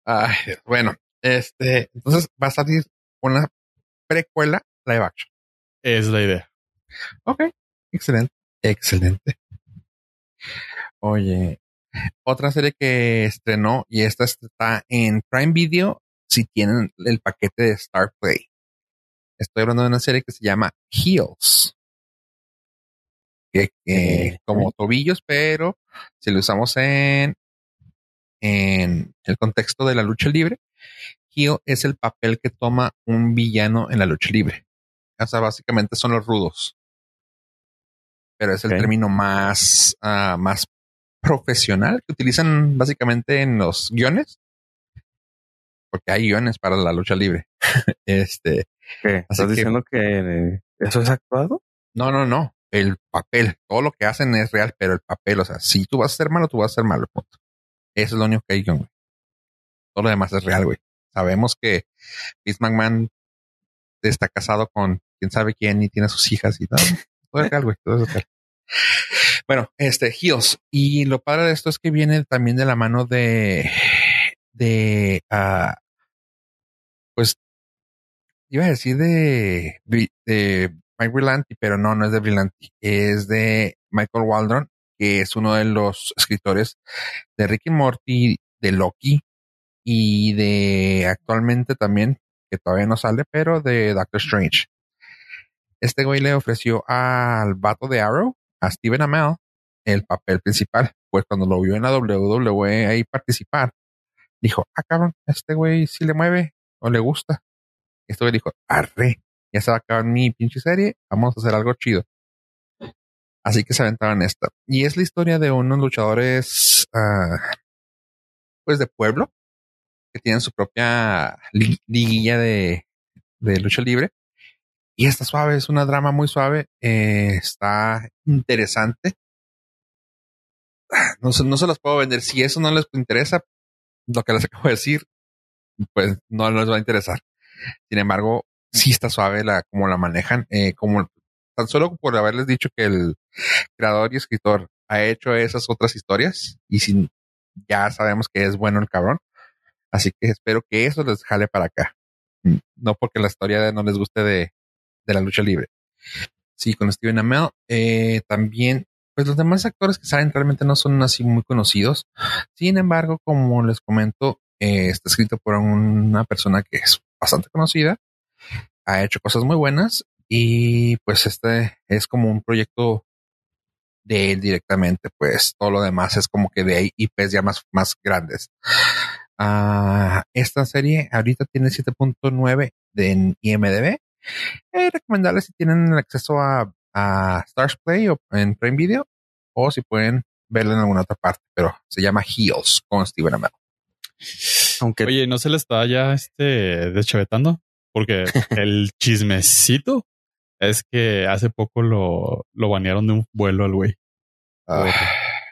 Ay, bueno, este, entonces va a salir una precuela live action. Es la idea. Ok, excelente, excelente. Oye, otra serie que estrenó y esta está en Prime Video si tienen el paquete de Star Play. Estoy hablando de una serie que se llama Heels. Que, que como tobillos, pero si lo usamos en, en el contexto de la lucha libre, heel es el papel que toma un villano en la lucha libre. O sea, básicamente son los rudos. pero es el término más, ah, más profesional que utilizan básicamente en los guiones. Porque hay guiones para la lucha libre. este, ¿Qué? ¿Estás que- diciendo que eh, eso es actuado? no, no, no. El papel, todo lo que hacen es real, pero el papel, o sea, si tú vas a ser malo, tú vas a ser malo. Punto. Eso es lo único que hay guion, güey. Todo lo demás es real, güey. Sabemos que Vince McMahon está casado con quién sabe quién y tiene sus hijas y todo. Todo es real, güey. Todo es real. Bueno, este, Heels. Y lo padre de esto es que viene también de la mano de, de, ah, pues, iba a decir de, de Mike Brillanti, pero no, no es de Brillanti. Es de Michael Waldron, que es uno de los escritores de Ricky Morty, de Loki y de actualmente también, que todavía no sale, pero de Doctor Strange. Este güey le ofreció al vato de Arrow, a Steven Amell, el papel principal. Pues cuando lo vio en la WWE ahí participar, dijo, ah, cabrón, este güey sí le mueve o le gusta. Este güey dijo, arre, ya se va a acabar mi pinche serie, vamos a hacer algo chido. Así que se aventaron esta. Y es la historia de unos luchadores, ah, pues de pueblo, que tienen su propia li- liguilla de lucha libre. Y está suave, es una drama muy suave, eh, está interesante. Ah, No no se los puedo vender. Si eso no les interesa, lo que les acabo de decir, pues no les va a interesar. Sin embargo, sí está suave la, como la manejan, eh, como tan solo por haberles dicho que el creador y escritor ha hecho esas otras historias y sin, ya sabemos que es bueno el cabrón. Así que espero que eso les jale para acá. Mm, No porque la historia no les guste de, de la lucha libre. Sí, con Steven Amell. Eh, también, pues los demás actores que salen realmente no son así muy conocidos. Sin embargo, como les comento, eh, está escrito por una persona que es bastante conocida. Ha hecho cosas muy buenas y pues este es como un proyecto de él directamente, pues todo lo demás es como que de IPs ya más, más grandes. Ah, esta serie ahorita tiene 7.9 de en IMDB. Eh, recomendarles si tienen acceso a, a Stars Play o en Prime Video o si pueden verla en alguna otra parte, pero se llama Heels con Steven Amell. Aunque Oye, ¿no se le está ya este deschavetando? Porque el chismecito es que hace poco lo, lo banearon de un vuelo al güey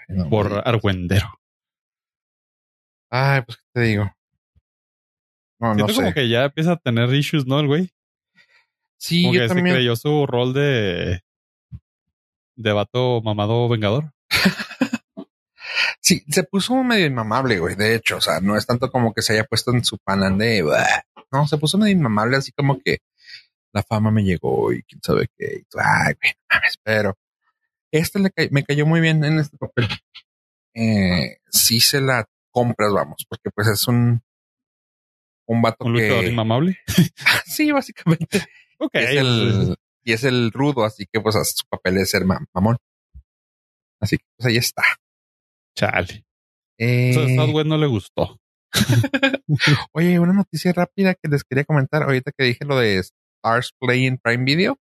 no, por güey. argüendero. Ay, pues qué te digo. No, no Siento sé. como que ya empieza a tener issues, ¿no? El güey. Sí, Como yo que se también. creyó su rol de de vato mamado vengador. Sí, se puso medio inmamable, güey. De hecho, o sea, no es tanto como que se haya puesto en su panán de. "Bah". No, se puso medio inmamable, así como que la fama me llegó y quién sabe qué. Ay, güey, mames, pero este le ca- me cayó muy bien en este papel. Eh, sí se la compras, vamos, porque pues es un un vato Un luchador que inmamable. sí, básicamente Ok. es el y es el rudo, así que pues su papel es ser mam- mamón. Así que pues ahí está. Chale. Eh, Eso a Southwest no le gustó. Oye, una noticia rápida que les quería comentar ahorita que dije lo de Stars Play en Prime Video.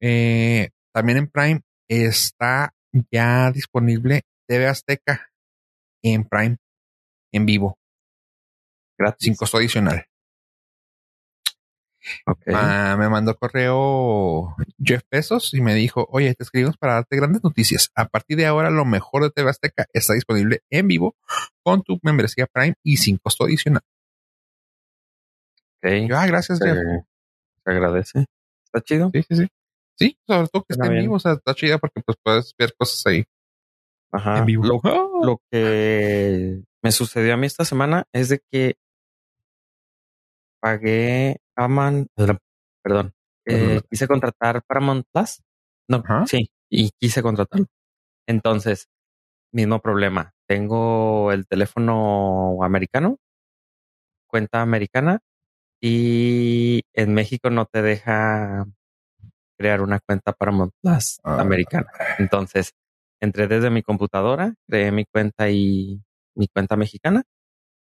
Eh, también en Prime está ya disponible TV Azteca en Prime en vivo, gratis. sin costo adicional. Ah, me mandó correo Jeff Pesos y me dijo, oye, te escribimos para darte grandes noticias. A partir de ahora, lo mejor de TV Azteca está disponible en vivo con tu membresía Prime y sin costo adicional. ok. Yo, ah, gracias, Se, Jeff. se agradece. Está chido. Sí, sí, sí. Sí, sobre todo que esté en vivo, o sea, está chida porque pues puedes ver cosas ahí Ajá. en vivo. Lo, lo que me sucedió a mí esta semana es de que pagué Perdón, eh, quise contratar Paramount Plus. No, Ajá. sí, y quise contratarlo. Entonces, mismo problema. Tengo el teléfono americano, cuenta americana, y en México no te deja crear una cuenta Paramount Plus Ah. americana. Entonces, entré desde mi computadora, creé mi cuenta y mi cuenta mexicana.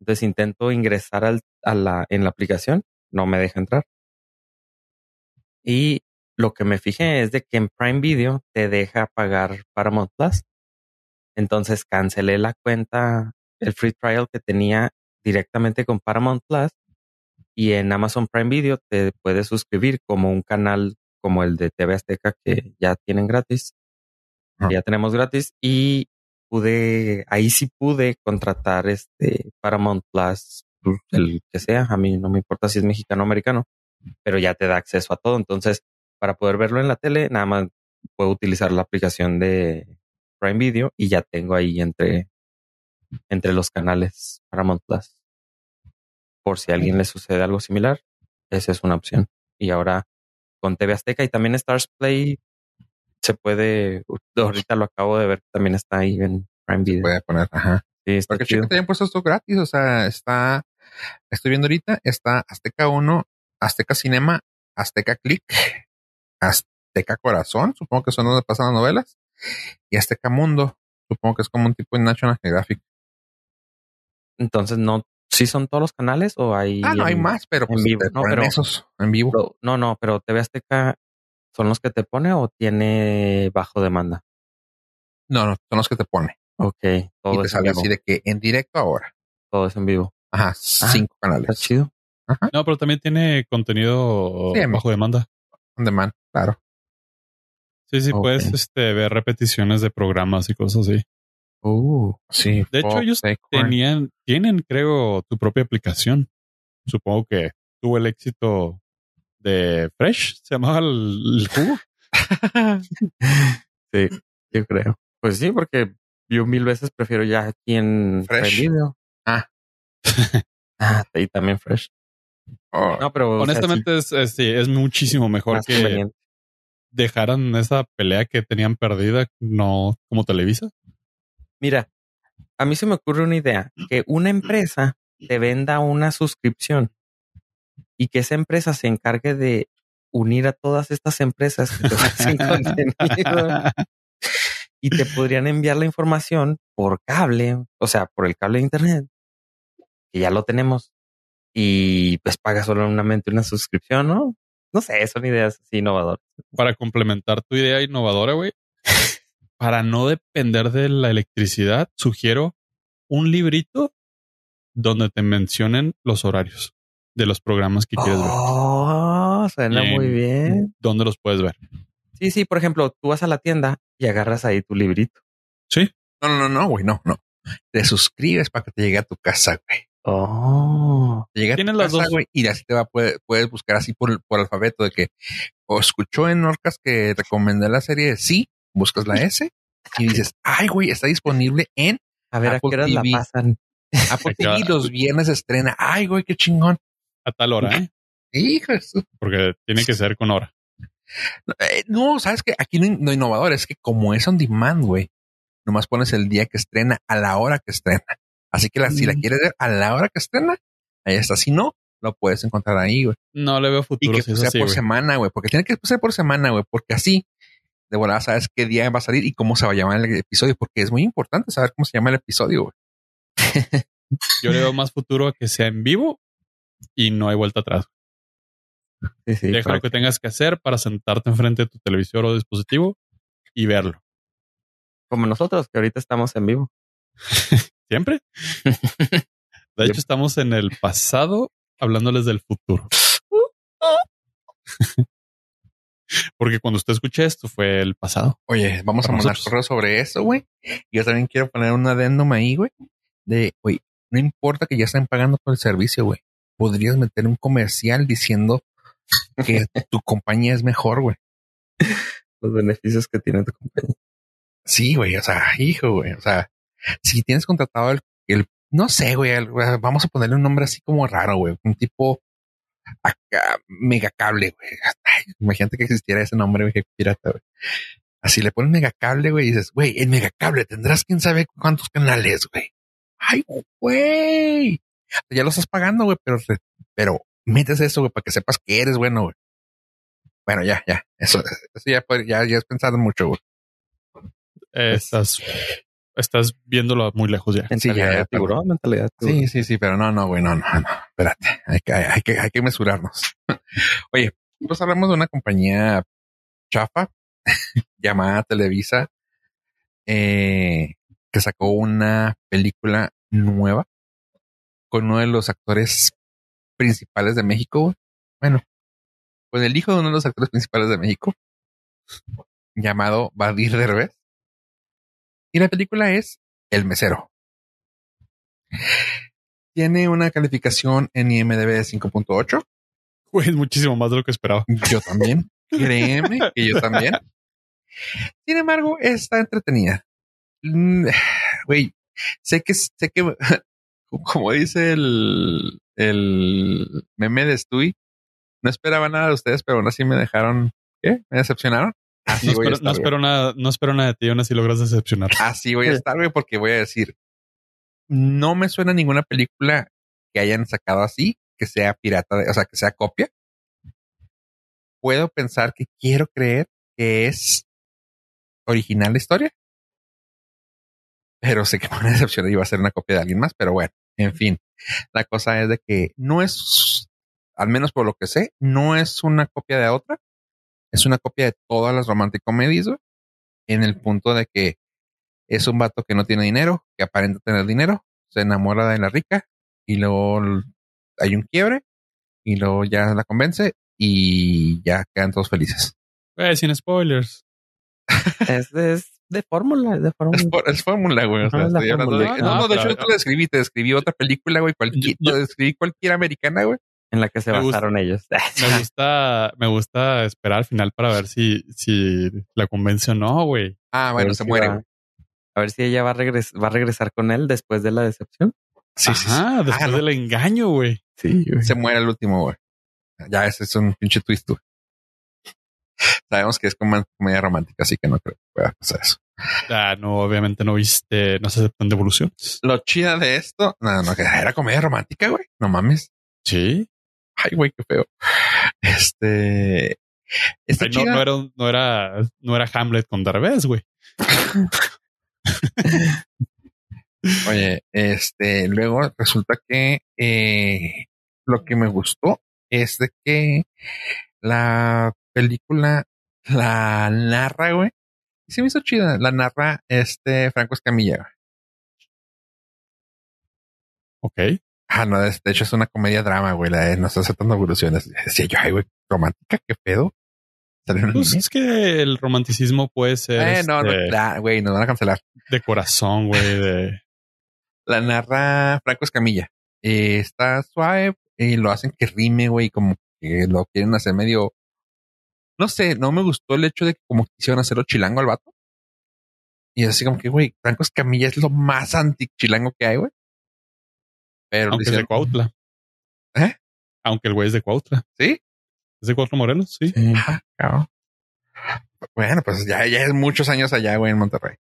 Entonces intento ingresar al- a la, en la aplicación, no me deja entrar. Y lo que me fijé es de que en Prime Video te deja pagar Paramount Plus. Entonces cancelé la cuenta, el free trial que tenía directamente con Paramount Plus y en Amazon Prime Video te puedes suscribir como un canal como el de TV Azteca que ya tienen gratis. Ah. Ya tenemos gratis y pude, ahí sí pude contratar este Paramount Plus, el que sea. A mí no me importa si es mexicano o americano, pero ya te da acceso a todo. Entonces, para poder verlo en la tele, nada más puedo utilizar la aplicación de Prime Video y ya tengo ahí entre, entre los canales Paramount Plus. Por si a alguien le sucede algo similar, esa es una opción. Y ahora con TV Azteca y también Stars Play se puede, ahorita lo acabo de ver, también está ahí en Prime Video. Voy a poner, ajá. Sí, está Porque chido. chico, te hayan puesto esto gratis. O sea, está, estoy viendo ahorita, está Azteca 1, Azteca Cinema, Azteca Click, Azteca Corazón, supongo que son donde pasan las novelas, y Azteca Mundo, supongo que es como un tipo de National Geographic. Entonces, no, ¿sí son todos los canales o hay? Ah, no, hay en- más, pero en pues vivo, te no, pero- esos en vivo. pero- no, no, pero TV Azteca son los que te pone o tiene bajo demanda. No, no, son los que te pone. Ok, y todo te es en sale vivo. así de que en directo ahora. Todo es en vivo. Ajá, cinco Está canales. chido. No, pero también tiene contenido Sí, bajo demanda. On demand, claro. Sí, sí, puedes este, ver repeticiones de programas y cosas así. Uh, Sí. De hecho, Fox, ellos Acorn. Tenían, tienen, creo, tu propia aplicación. Supongo que tuvo el éxito de Fresh, se llamaba el, el jugo. sí, yo creo. Pues sí, porque yo mil veces prefiero ya aquí en Fresh. Video. Ah. Ah, y también Fresh. Oh, No, pero o sea, Honestamente, es, es, sí, es muchísimo mejor más que dejaran esa pelea que tenían perdida, no como Televisa. Mira, a mí se me ocurre una idea, que una empresa te venda una suscripción y que esa empresa se encargue de unir a todas estas empresas que te ofrecen contenido y te podrían enviar la información por cable, o sea, por el cable de internet, que ya lo tenemos, y pues pagas solamente una suscripción, ¿no? No sé, son ideas así innovadoras. Para complementar tu idea innovadora, güey, para no depender de la electricidad, sugiero un librito donde te mencionen los horarios de los programas que quieres ver. Oh, suena Bien. muy bien. ¿Dónde los puedes ver? Sí, sí, por ejemplo, tú vas a la tienda y agarras ahí tu librito. Sí. No, no, no, no, güey, no, no. Te suscribes para que te llegue a tu casa, güey. Oh, llega a tu Tienes las casa, dos. güey, y así te va, puedes, puedes buscar así por, por alfabeto de que o escuchó en Orcas que recomendé la serie de sí, buscas la S y dices, ay, güey, está disponible en a ver, ¿a qué horas la pasan? Apple TV. Los viernes estrena. Ay, güey, qué chingón. A tal hora, ¿eh? Su- Porque tiene que ser con hora. Eh, No, sabes que aquí no, no innovador es que como es on demand, güey, nomás pones el día que estrena a la hora que estrena. Así que la, si la quieres ver a la hora que estrena, ahí está. Si no, lo puedes encontrar ahí, güey. No le veo Y futuro que si es sea así, por semana, güey, porque tiene que ser por semana, güey, porque así de volada sabes qué día va a salir y cómo se va a llamar el episodio, porque es muy importante saber cómo se llama el episodio, güey. Yo le veo más futuro a que sea en vivo y no hay vuelta atrás. Sí, sí, Deja lo que tengas que hacer para sentarte enfrente de tu televisor o dispositivo y verlo. Como nosotros, que ahorita estamos en vivo. Siempre. De hecho, estamos en el pasado hablándoles del futuro. Porque cuando usted escuche esto fue el pasado. Oye, vamos a mandar nosotros. correo sobre eso, güey. Yo también quiero poner un adendum ahí, güey. De, güey, no importa que ya estén pagando por el servicio, güey. Podrías meter un comercial diciendo que tu compañía es mejor, güey. Los beneficios que tiene tu compañía. Sí, güey. O sea, hijo, güey. O sea, si tienes contratado el, el no sé, güey, el- vamos a ponerle un nombre así como raro, güey. Un tipo acá, megacable, güey. Imagínate que existiera ese nombre, güey, pirata, güey. Así le pones megacable, güey, y dices, güey, el megacable tendrás quién sabe cuántos canales, güey. Ay, güey. Ya lo estás pagando, güey, pero, pero metes eso, güey, para que sepas que eres bueno, güey. Bueno, ya, ya. Eso, eso ya, ya, ya has pensado mucho, güey. Eh, Pues- estás, viéndolo muy lejos ya. Sí, ya, Mentalidad ya, de tiburón, mentalidad de tiburón. Sí, sí, sí, pero no, no, güey, no, no, no. Espérate, hay que, hay que, hay que mesurarnos. Oye, pues hablamos de una compañía chafa llamada Televisa eh, que sacó una película nueva con uno de los actores principales de México. Bueno, con el hijo de uno de los actores principales de México, llamado Badir Derbez. Y la película es El Mesero. Tiene una calificación en IMDb de 5.8. Güey, es muchísimo más de lo que esperaba. Yo también. Créeme que yo también. Sin embargo, está entretenida. Mm, Güey, sé que, sé que, como dice el, el meme de Stewie, no esperaba nada de ustedes, pero aún así me dejaron, ¿qué? Me decepcionaron. Así No voy a espero, estar, no espero nada, no espero nada de ti, aún así logras decepcionar. Así voy a estar, güey, porque voy a decir, no me suena ninguna película que hayan sacado así, que sea pirata, de- o sea, que sea copia. Puedo pensar que quiero creer que es original la historia, pero sé que me van a decepcionar y va a ser una copia de alguien más, pero bueno, en fin, la cosa es de que no es, al menos por lo que sé, no es una copia de otra, es una copia de todas las romantic comedies, güey, en el punto de que es un vato que no tiene dinero, que aparenta tener dinero, se enamora de la rica y luego hay un quiebre y luego ya la convence y ya quedan todos felices. Güey, sin spoilers. Es de, es de fórmula, es de Es, fórmula. por- es fórmula, güey. O sea, Ajá, es la estoy hablando de-. No, no, de hecho, yo te lo describí, te describí otra película, güey. Cualquier, Yo- yo- te describí cualquier americana, güey. En la que se Me gusta. basaron ellos. Me gusta, me gusta esperar al final para ver si, si la convence o no, güey. Ah, bueno, se si muere, va-. A ver si ella va a, regres- va a regresar con él después de la decepción. Sí, sí, sí. Ajá, después Ah, no. del engaño, güey. Sí, Se muere el último, güey. Ya ese es un pinche twist, güey. Sabemos que es como comedia romántica, así que no creo que pueda pasar eso. Ah, no, obviamente no viste, no se aceptan devoluciones. Lo chida de esto, no, no, que era comedia romántica, güey. No mames. Sí. Ay, güey, qué feo. Este. Está Ay, no, no era, no era, no era Hamlet con Derbez, güey. Oye, este, luego resulta que eh, lo que me gustó es de que la película la narra, güey. Y se me hizo chida. La narra este Franco Escamilla. Ok. Ah, no, de hecho es una comedia drama, güey. La de no está aceptando evoluciones. Decía yo, ay, güey, romántica, qué pedo. Pues es que el romanticismo puede ser Eh, no, no, este, la- güey, nos van a cancelar. de corazón, güey, de La narra Franco Escamilla. Eh, está suave y lo hacen que rime, güey, como que lo quieren hacer medio. No sé, no me gustó el hecho de que como quisieron hacerlo chilango al vato. Y así como que, güey, Franco Escamilla es lo más anti-chilango que hay, güey. Pero aunque es de Cuautla. ¿Eh? Aunque el güey es de Cuautla. ¿Sí? ¿Es de Cuautla Morelos? Sí. Sí. Ajá, cabrón. Bueno, pues ya, ya es muchos años allá, güey, en Monterrey.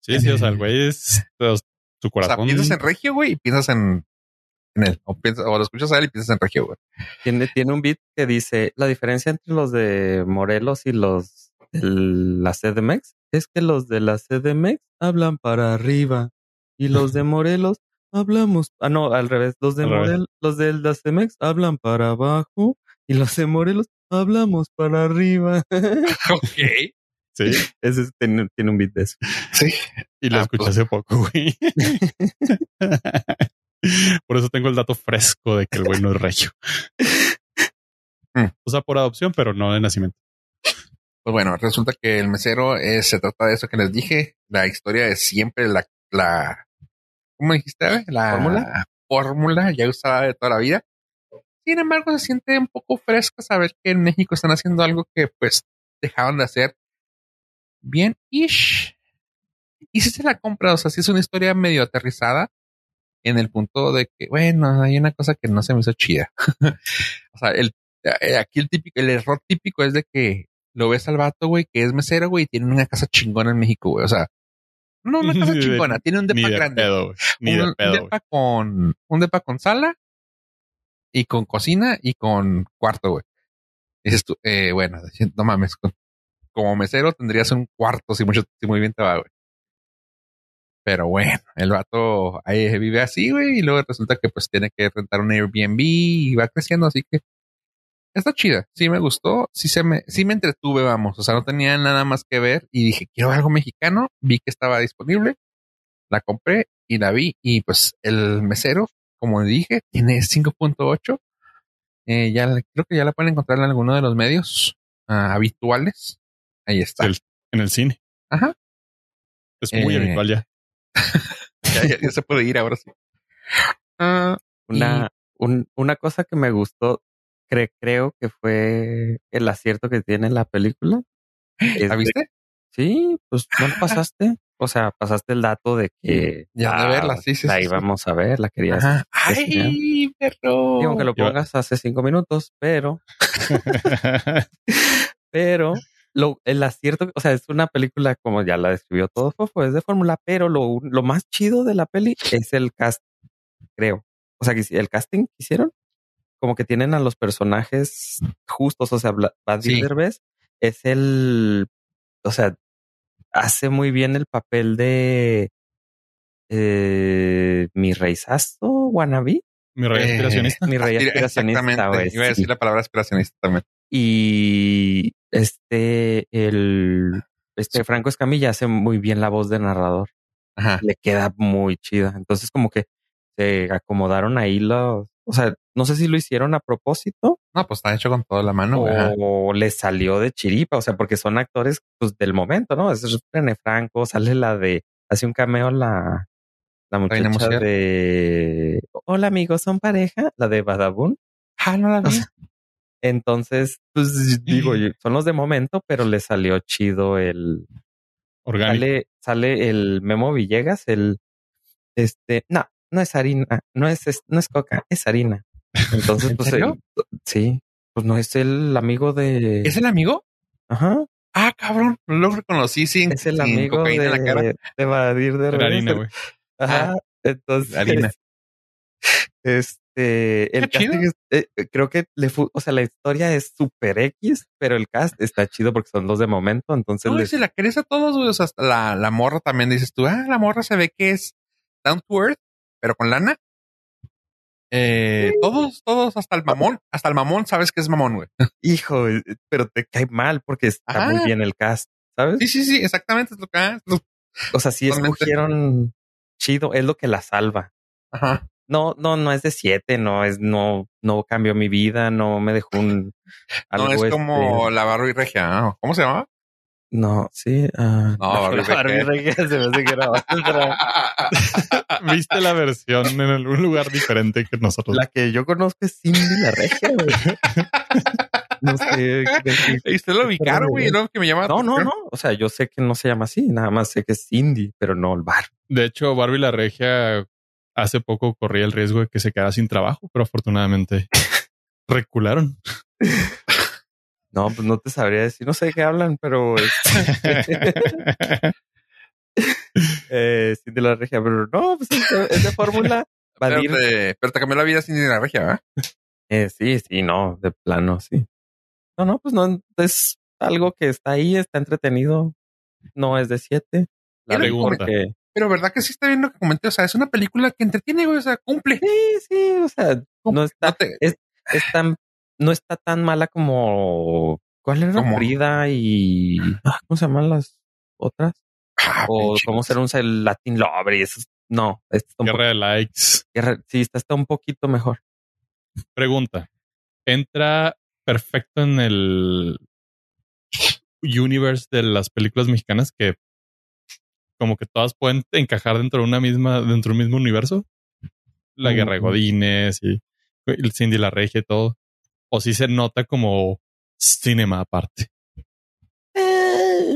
Sí, sí, o sea, el güey es su O sea, corazón. piensas en Regio, güey, y piensas en, en él. O, piensas, o lo escuchas a él y piensas en Regio, güey. Tiene, tiene un beat que dice la diferencia entre los de Morelos y los de la CDMX es que los de la CDMX hablan para arriba y los de Morelos hablamos, ah no, al revés, los de. Morelos, los de la CDMX hablan para abajo y los de Morelos hablamos para arriba. ok. Sí. Ese es- tiene, tiene un beat de eso. Sí. Y lo Ah, escuché pues. hace poco, güey. por eso tengo el dato fresco de que el güey no es regio. Mm. O sea, por adopción, pero no de nacimiento. Pues bueno, resulta que el mesero eh, se trata de eso que les dije. La historia es siempre la, la ¿cómo dijiste? La ¿Fórmula? fórmula ya usada de toda la vida. Sin embargo, se siente un poco fresco saber que en México están haciendo algo que pues dejaron de hacer bien ish. Y si se la compra, o sea, si es una historia medio aterrizada en el punto de que, bueno, hay una cosa que no se me hizo chida. o sea, el, eh, aquí el típico, el error típico es de que lo ves al vato, güey, que es mesero, güey, y tiene una casa chingona en México, güey. O sea, no una casa chingona, tiene un depa de grande. pedo, un, de un pedo, güey. depa con, un depa con sala y con cocina y con cuarto, güey. Dices tú, eh, bueno, no mames, como mesero tendrías un cuarto si mucho, si muy bien te va, güey. Pero bueno, el vato ahí vive así, güey, y luego resulta que pues tiene que rentar un Airbnb y va creciendo, así que está chida. Sí me gustó. Sí se me, sí me entretuve, vamos. O sea, no tenía nada más que ver y dije, quiero algo mexicano. Vi que estaba disponible. La compré y la vi. Y pues el mesero, como dije, tiene 5.8. Eh, ya creo que ya la pueden encontrar en alguno de los medios ah, habituales. Ahí está. El- en el cine. Ajá. Es muy Eh, habitual ya. Ya, ya- ya se puede ir ahora sí. Ah, Una, un- una cosa que me gustó, cre- creo que fue el acierto que tiene la película. ¿La de- viste? sí, pues no lo pasaste. O sea, pasaste el dato de que Ya de la- verla, sí, sí, la sí, sí. íbamos a ver, la querías. Ajá. Ay, perro. Digo que lo pongas hace cinco minutos, pero, pero lo, el acierto, o sea, es una película como ya la describió todo Fofo, es de fórmula, pero lo, lo más chido de la peli es el cast, creo. O sea, que el casting que hicieron, como que tienen a los personajes justos, o sea, Brad Sí. Derbez es el, o sea, hace muy bien el papel de eh, mi reizazo, wannabe, Mi rey Eh, aspiracionista. mi rey Aspira- aspiracionista, Exactamente. güey, Iba a sí. decir la palabra aspiracionista también. Y este, el, este Franco Escamilla hace muy bien la voz de narrador. Ajá. Le queda muy chida. Entonces, como que se acomodaron ahí los, o sea, no sé si lo hicieron a propósito No, pues está hecho con toda la mano. o le salió de chiripa, o sea, porque son actores pues del momento, ¿no? Es René Franco, sale la de, hace un cameo la, la muchacha de Hola amigos, son pareja, la de Badabun. Ah, no la vi. Entonces, pues digo, son los de momento, pero le salió chido el Orgánico. sale, sale el Memo Villegas, el este, no, no es harina, no es, es- no es coca, es harina. Entonces, ¿En pues serio? el- sí, pues no es el amigo de ¿Es el amigo? Ajá, Ah, cabrón. No lo reconocí sin, es el sin amigo cocaína en la cara. de, de Badir de Era harina, güey. Ajá. Entonces, harina. este, el casting es- eh, eh, creo que le fu- o sea, la historia es super X, pero el cast está chido porque son los de momento. Entonces, No, y les- si la querés a todos, güey. O sea, la, la morra también dices tú, ah, la morra se ve que es down to earth, pero con lana. Eh, todos, todos, hasta el mamón, hasta el mamón sabes que es mamón, güey. hijo, eh, pero te cae mal porque está Ajá. muy bien el cast, ¿sabes? Sí, sí, sí, exactamente. Es lo que, ah, lo- O sea, sí Totalmente. escogieron chido, es lo que la salva. ajá. No, no, no es de siete, no es, no, no cambió mi vida, no me dejó un No algo es como este, la Barbie Regia. ¿no? ¿Cómo se llama? no, sí, ah, No, Barbie Regia. Regia se me hace que era otra. Viste la versión en algún lugar diferente que nosotros. La que yo conozco es Cindy la Regia, güey. No sé. Y usted lo ubicaron, güey, ¿no? Que me llama. la No, no, no. O sea, yo sé que no se llama así, nada más sé que es Cindy, pero no el bar. De hecho, Barbie la Regia hace poco corría el riesgo de que se quedara sin trabajo, pero afortunadamente recularon. No, pues no te sabría decir, no sé de qué hablan, pero eh, Cindy la Regia, pero no, pues es de, de fórmula. Pero te, pero te cambió la vida sin a la regia, ¿verdad? eh, sí, sí, no, de plano, sí. No, no, pues no, es algo que está ahí, está entretenido. No es de siete. La pregunta. porque- Pero verdad que sí está bien lo que comenté. O sea, es una película que entretiene, güey. O sea, cumple. Sí, sí, o sea, no está, No te- es tan, no está tan mala como ¿cuál era? Frida y ah, ¿cómo se llaman las otras? Ah, o cómo ser un cel- Latin Lover y eso. No, esta está un Guerra de likes. sí, esta está un poquito mejor. Pregunta. ¿Entra perfecto en el universe de las películas mexicanas que como que todas pueden encajar dentro de una misma, dentro de un mismo universo? La Guerra de Ujú. Godines y el Cindy la Regia y todo. O si se nota como cinema aparte.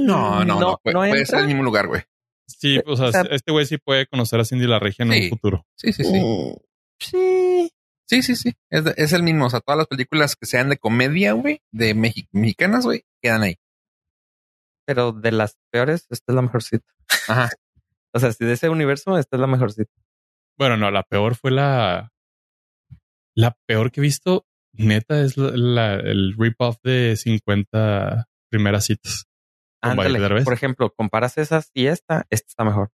No, no, no. puede, puede ser el mismo lugar, güey. Sí, o sea, O sea- este güey sí puede conocer a Cindy la Regia en Sí. un futuro. Sí, sí, sí. Mm, Sí. Sí, sí, sí. Es, es el mismo. O sea, todas las películas que sean de comedia, güey, de Mexi- mexicanas, güey, quedan ahí. Pero de las peores, esta es la mejorcita. Ajá. O sea, si de ese universo, esta es la mejorcita. Bueno, no, la peor fue la. La peor que he visto, neta, es la, la- el rip-off de 50 primeras citas. Ándale, por ejemplo, comparas esas y esta, esta está mejor.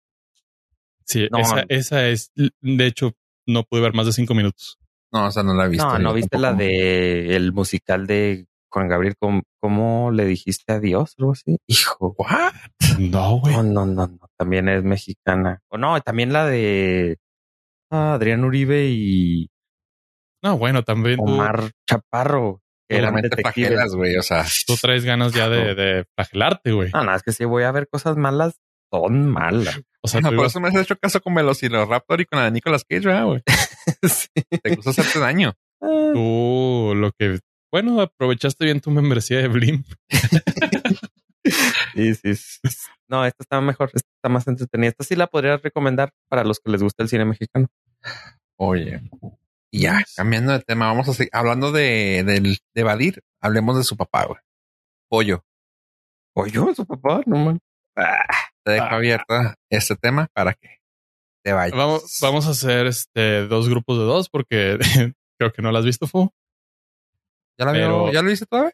Sí, No. esa, esa es. De hecho, no pude ver más de cinco minutos. No, o sea, no la he visto. No, no viste la de el musical de Juan Gabriel. ¿Cómo, cómo le dijiste adiós? Algo así. Hijo. ¿What? No, güey. No, no, no, no. También es mexicana. O no, también la de ah, Adrián Uribe y No, bueno, también tú, Omar Chaparro. Que flagelas, güey. O sea, tú traes ganas ya de, de flagelarte, güey. No, no, es que si voy a ver cosas malas, son malas. O sea, no, por ibas- eso me has hecho caso con Velociraptor y con la de Nicolas Cage, ¿verdad, güey? sí. Te gusta hacerte daño. Ah, tú lo que... Bueno, aprovechaste bien tu membresía de Blim. sí, sí, sí. No, esta está mejor, esta está más entretenida. Esta sí la podría recomendar para los que les gusta el cine mexicano. Oye. Y ya, cambiando de tema, vamos a seguir hablando de, del- de evadir. Hablemos de su papá, güey. Pollo. Oye, su papá, no man. Ah, Te dejo Ah. abierta este tema para que te vayas. Vamos, vamos a hacer este dos grupos de dos porque creo que no lo has visto, Fu. ¿Ya, la vio- pero- ¿Ya lo viste todavía?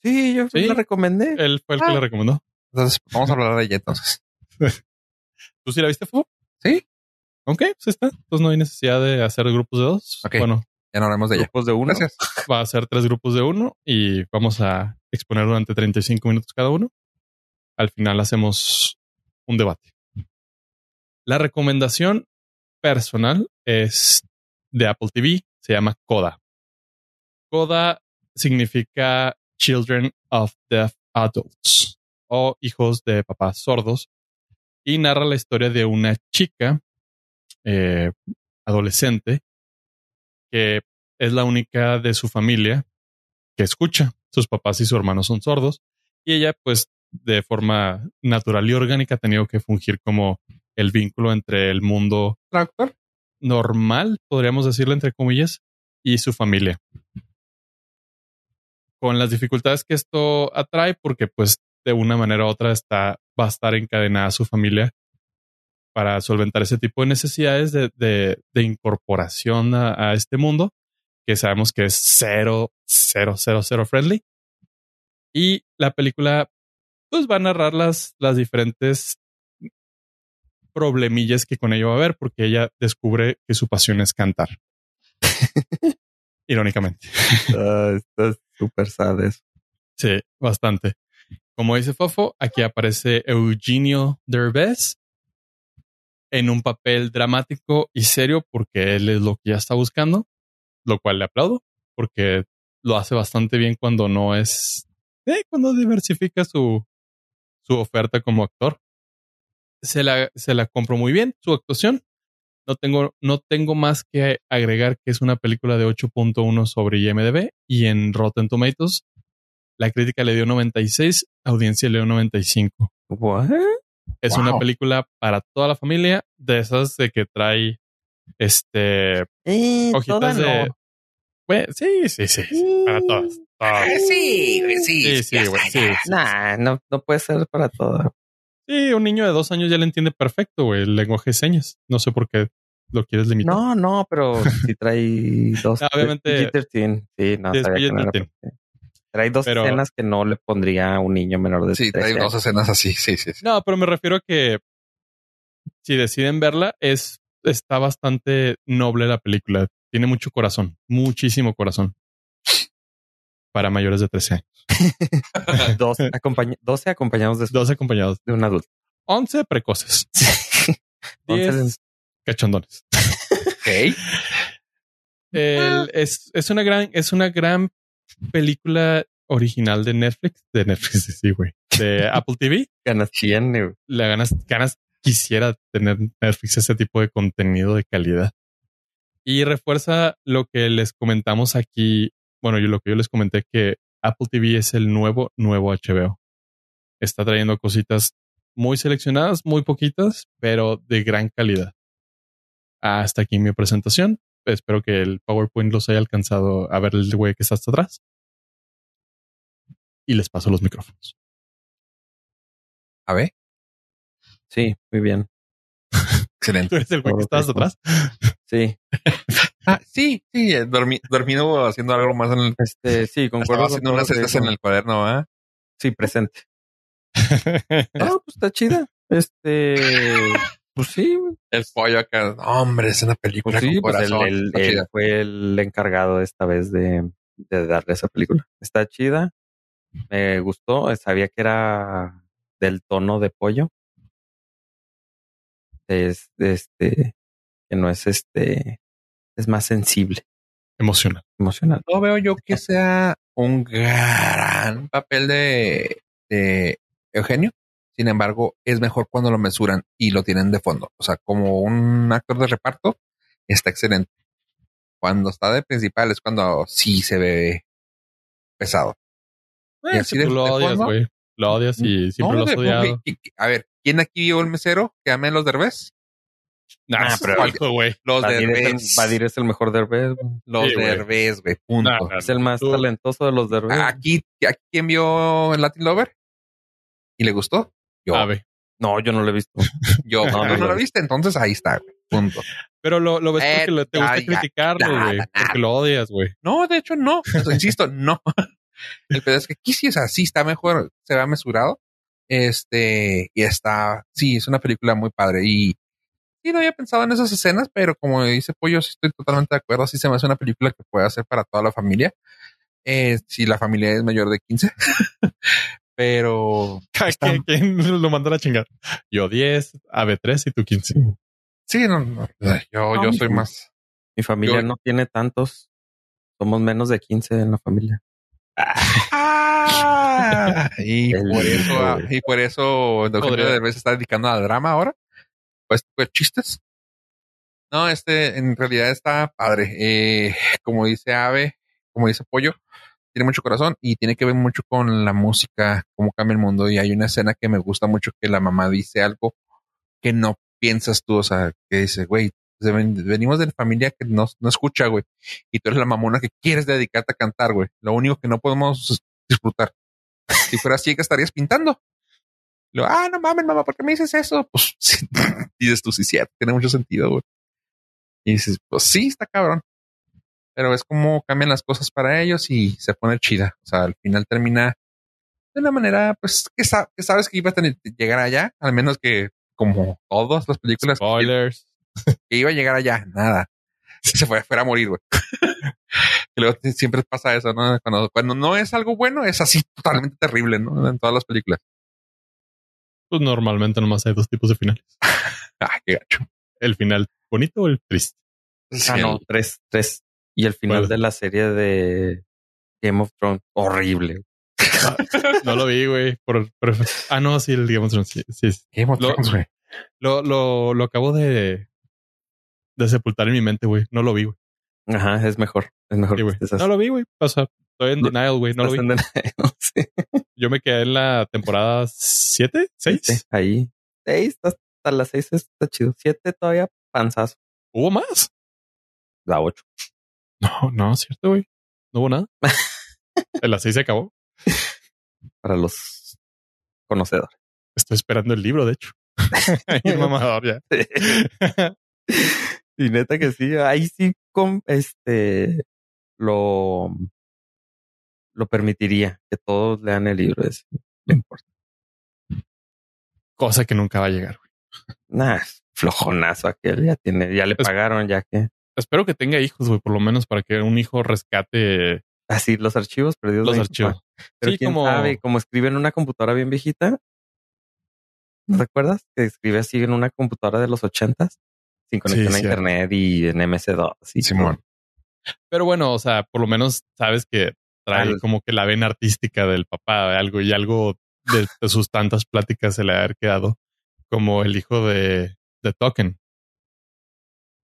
sí, yo Sí. la recomendé. Él fue el que Ah. le recomendó. Entonces, vamos a hablar de ella entonces. ¿Tú sí la viste, Fu? Sí. Ok, pues está. Entonces no hay necesidad de hacer grupos de dos. Ok. Bueno, Ya no hablemos de ella. Grupos de uno. Gracias. va a ser tres grupos de uno y vamos a exponer durante 35 minutos cada uno. Al final hacemos un debate. La recomendación personal es de Apple TV, se llama Coda. Coda significa Children of Deaf Adults o hijos de papás sordos y narra la historia de una chica eh, adolescente que es la única de su familia que escucha. Sus papás y su hermano son sordos y ella, pues, de forma natural y orgánica ha tenido que fungir como el vínculo entre el mundo normal, podríamos decirle entre comillas, y su familia. Con las dificultades que esto atrae, porque pues de una manera u otra está, va a estar encadenada a su familia para solventar ese tipo de necesidades de, de- de incorporación a, a este mundo, que sabemos que es cero, cero, cero, cero friendly. Y la película, pues va a narrar las, las diferentes problemillas que con ello va a haber, porque ella descubre que su pasión es cantar. Irónicamente. Está súper sad eso. Sí, bastante. Como dice Fofo, aquí aparece Eugenio Derbez en un papel dramático y serio porque él es lo que ya está buscando, lo cual le aplaudo porque lo hace bastante bien cuando no es, eh, cuando diversifica su, su oferta como actor. Se la, se la compro muy bien, su actuación. No tengo, no tengo más que agregar que es una película de 8.1 sobre IMDb y en Rotten Tomatoes la crítica le dio 96, la audiencia le dio 95. What? Es Wow. una película para toda la familia, de esas de que trae este Eh, hojitas de. no. Bueno, sí, sí, sí, sí, para todas. todas. Eh, sí, sí. Sí, sí, ya güey, está, sí, ya. sí. Nah, no, no puede ser para todo. Sí, un niño de dos años ya le entiende perfecto, güey, el lenguaje de señas. No sé por qué lo quieres limitar. No, no, pero si trae dos. Ah, obviamente- PG-13. Sí, no, Sí, es que no era PG-13. PG. Trae dos Pero- escenas que no le pondría a un niño menor de Sí, 13 trae dos escenas así. Sí, sí. sí. No, pero me refiero a que si deciden verla, es está bastante noble la película. Tiene mucho corazón, muchísimo corazón. Para mayores de 13 años. Dos acompañ- 12 acompañados de, 12 acompañados. de un adulto. 11 precoces. Once 10 cachondones. Ok. El- es, es una gran, es una gran película original de Netflix, de Netflix, sí, güey, de Apple TV. ganas güey. Le ganas, ganas quisiera tener Netflix ese tipo de contenido de calidad. Y refuerza lo que les comentamos aquí. Bueno, yo lo que yo les comenté que Apple TV es el nuevo, nuevo HBO. Está trayendo cositas muy seleccionadas, muy poquitas, pero de gran calidad. Hasta aquí mi presentación. Espero que el PowerPoint los haya alcanzado a ver el güey que está hasta atrás. Y les paso los micrófonos. A ver. Sí, muy bien. ¿Tú Excelente. eres el güey que está hasta atrás? Sí, Ah, sí, sí. eh, dormi- dormido haciendo algo más en el. este, sí, concuerdo. con haciendo unas cestas en el cuaderno, ¿ah? Sí, presente. No, pues está chida. Este, pues sí, güey. El pollo acá. Hombre, es una película Pues sí, con pues corazón. él- él fue el encargado esta vez de, de darle esa película. Está chida. Me gustó. Sabía que era del tono de pollo. Es este que no es este es más sensible, Emocional. emocional. No veo yo que sea un gran papel de, de Eugenio. Sin embargo, es mejor cuando lo mesuran y lo tienen de fondo. O sea, como un actor de reparto, está excelente. Cuando está de principal es cuando sí se ve pesado. Y así si de- tú lo de odias, güey. Lo odias y siempre No, lo has odiado. y- a ver, ¿quién aquí vio el mesero que ame los derbés? Nah, Ah, pero hijo. Los Badir es, el. Badir es el mejor Derbez. Los Sí, güey. derbés, güey. Punto. Nah, Es el más Tú- talentoso de los Derbez. Aquí, aquí, ¿quién vio el Latin Lover? ¿Y le gustó? Yo. Ave. No, yo no lo he visto. Yo. No, No, no no, lo lo viste, entonces ahí está, güey. Punto. Pero lo, lo ves Eh, porque le- te gusta ya, criticarlo, güey. Porque lo odias, güey. No, de hecho, no. Insisto, no. El pedo es que aquí sí es así, está mejor, se va mesurado. Este, y está, sí, es una película muy padre. Y sí, no había pensado en esas escenas, pero como dice Pollo, sí estoy totalmente de acuerdo. Sí se me hace una película que puede hacer para toda la familia. Eh, si la familia es mayor de 15. pero Está- ¿Quién, lo mandó a chingar? Yo 10, AB 3 y tú 15. sí, no, no, yo, No, yo soy más. Mi familia Yo- no tiene tantos. Somos menos de 15 en la familia. Ah, y por eso, y por eso Eugenio. Derbez se está dedicando al drama ahora. Pues, pues chistes. No, este en realidad está padre. Eh, como dice Ave, como dice Pollo, tiene mucho corazón y tiene que ver mucho con la música, cómo cambia el mundo. Y hay una escena que me gusta mucho que la mamá dice algo que no piensas tú, o sea, que dice, güey, ven- venimos de la familia que no, no escucha, güey, y tú eres la mamona que quieres dedicarte a cantar, güey. Lo único que no podemos disfrutar. Si fuera así, que estarías pintando. Lo, ah, no mames, mamá, ¿por qué me dices eso? Pues sí, dices tú, sí, cierto, tiene mucho sentido, güey. Y dices, pues sí, está cabrón. Pero es como cambian las cosas para ellos y se pone chida. O sea, al final termina de una manera, pues, que, sa- que sabes que iba a tener, llegar allá, al menos que, como todas las películas, Spoilers. que iba a llegar allá, nada. Se fue, fuera a morir, güey. Luego siempre pasa eso, ¿no? Cuando, cuando no es algo bueno, es así totalmente terrible, ¿no? En todas las películas. Pues normalmente nomás hay dos tipos de finales. Ah, qué gacho. El final bonito o el triste. Ah, no, tres, tres. Y el final ¿Cuál? de la serie de Game of Thrones, horrible. No lo vi, güey. Por, por- ah, no, sí, el Game of Thrones, sí. Game of Lo- Thrones, güey. Lo, lo, lo acabo de, de sepultar en mi mente, güey. No lo vi, güey. Ajá, es mejor. Es mejor. Sí. No lo vi, güey. O sea, estoy en No, denial, güey. No lo vi. En- sí, Yo me quedé en la temporada 7, 6. sí, ahí. Seis, hasta hasta las seis está chido. Siete todavía panzazo. ¿Hubo más? La ocho. No, no, cierto, güey. No hubo nada. en las 6 se acabó. Para los conocedores. Estoy esperando el libro, de hecho. el mamador ya. y neta que sí, ahí sí con este lo lo permitiría que todos lean el libro ese. No importa. Cosa que nunca va a llegar, güey. Nah, flojonazo aquel ya tiene, ya le Es- pagaron, ya que Espero que tenga hijos, güey, por lo menos para que un hijo rescate así los archivos perdidos. los archivos. papá. Pero Sí, quién como- sabe, como escribe en una computadora bien viejita. ¿No recuerdas? Que escribe así en una computadora de los ochentas, sin conexión a cierto. internet y en MS2. y Simón. Pero bueno, o sea, por lo menos sabes que trae Al- como que la vena artística del papá, algo y algo de, de sus tantas pláticas se le ha quedado, como el hijo de, de Token.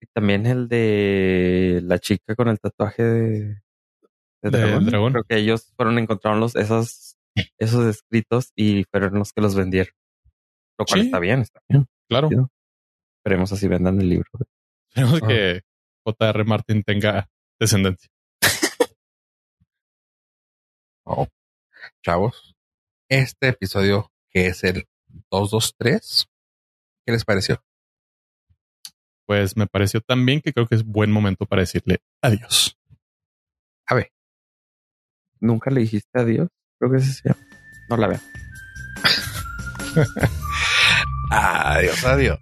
Y también el de la chica con el tatuaje de, de De dragón. dragón. Creo que ellos fueron encontraron los, esos, esos escritos y fueron los que los vendieron. Lo cual Sí. está bien, está bien. Claro, Sí. Esperemos así vendan el libro. esperemos Ah. que J.R. Martin tenga descendencia. Oh, chavos, este episodio que es el 223, ¿qué les pareció? Pues me pareció también que creo que es buen momento para decirle adiós. A ver, Nunca le dijiste adiós. Creo que ese se llama. No la veo. adiós, adiós.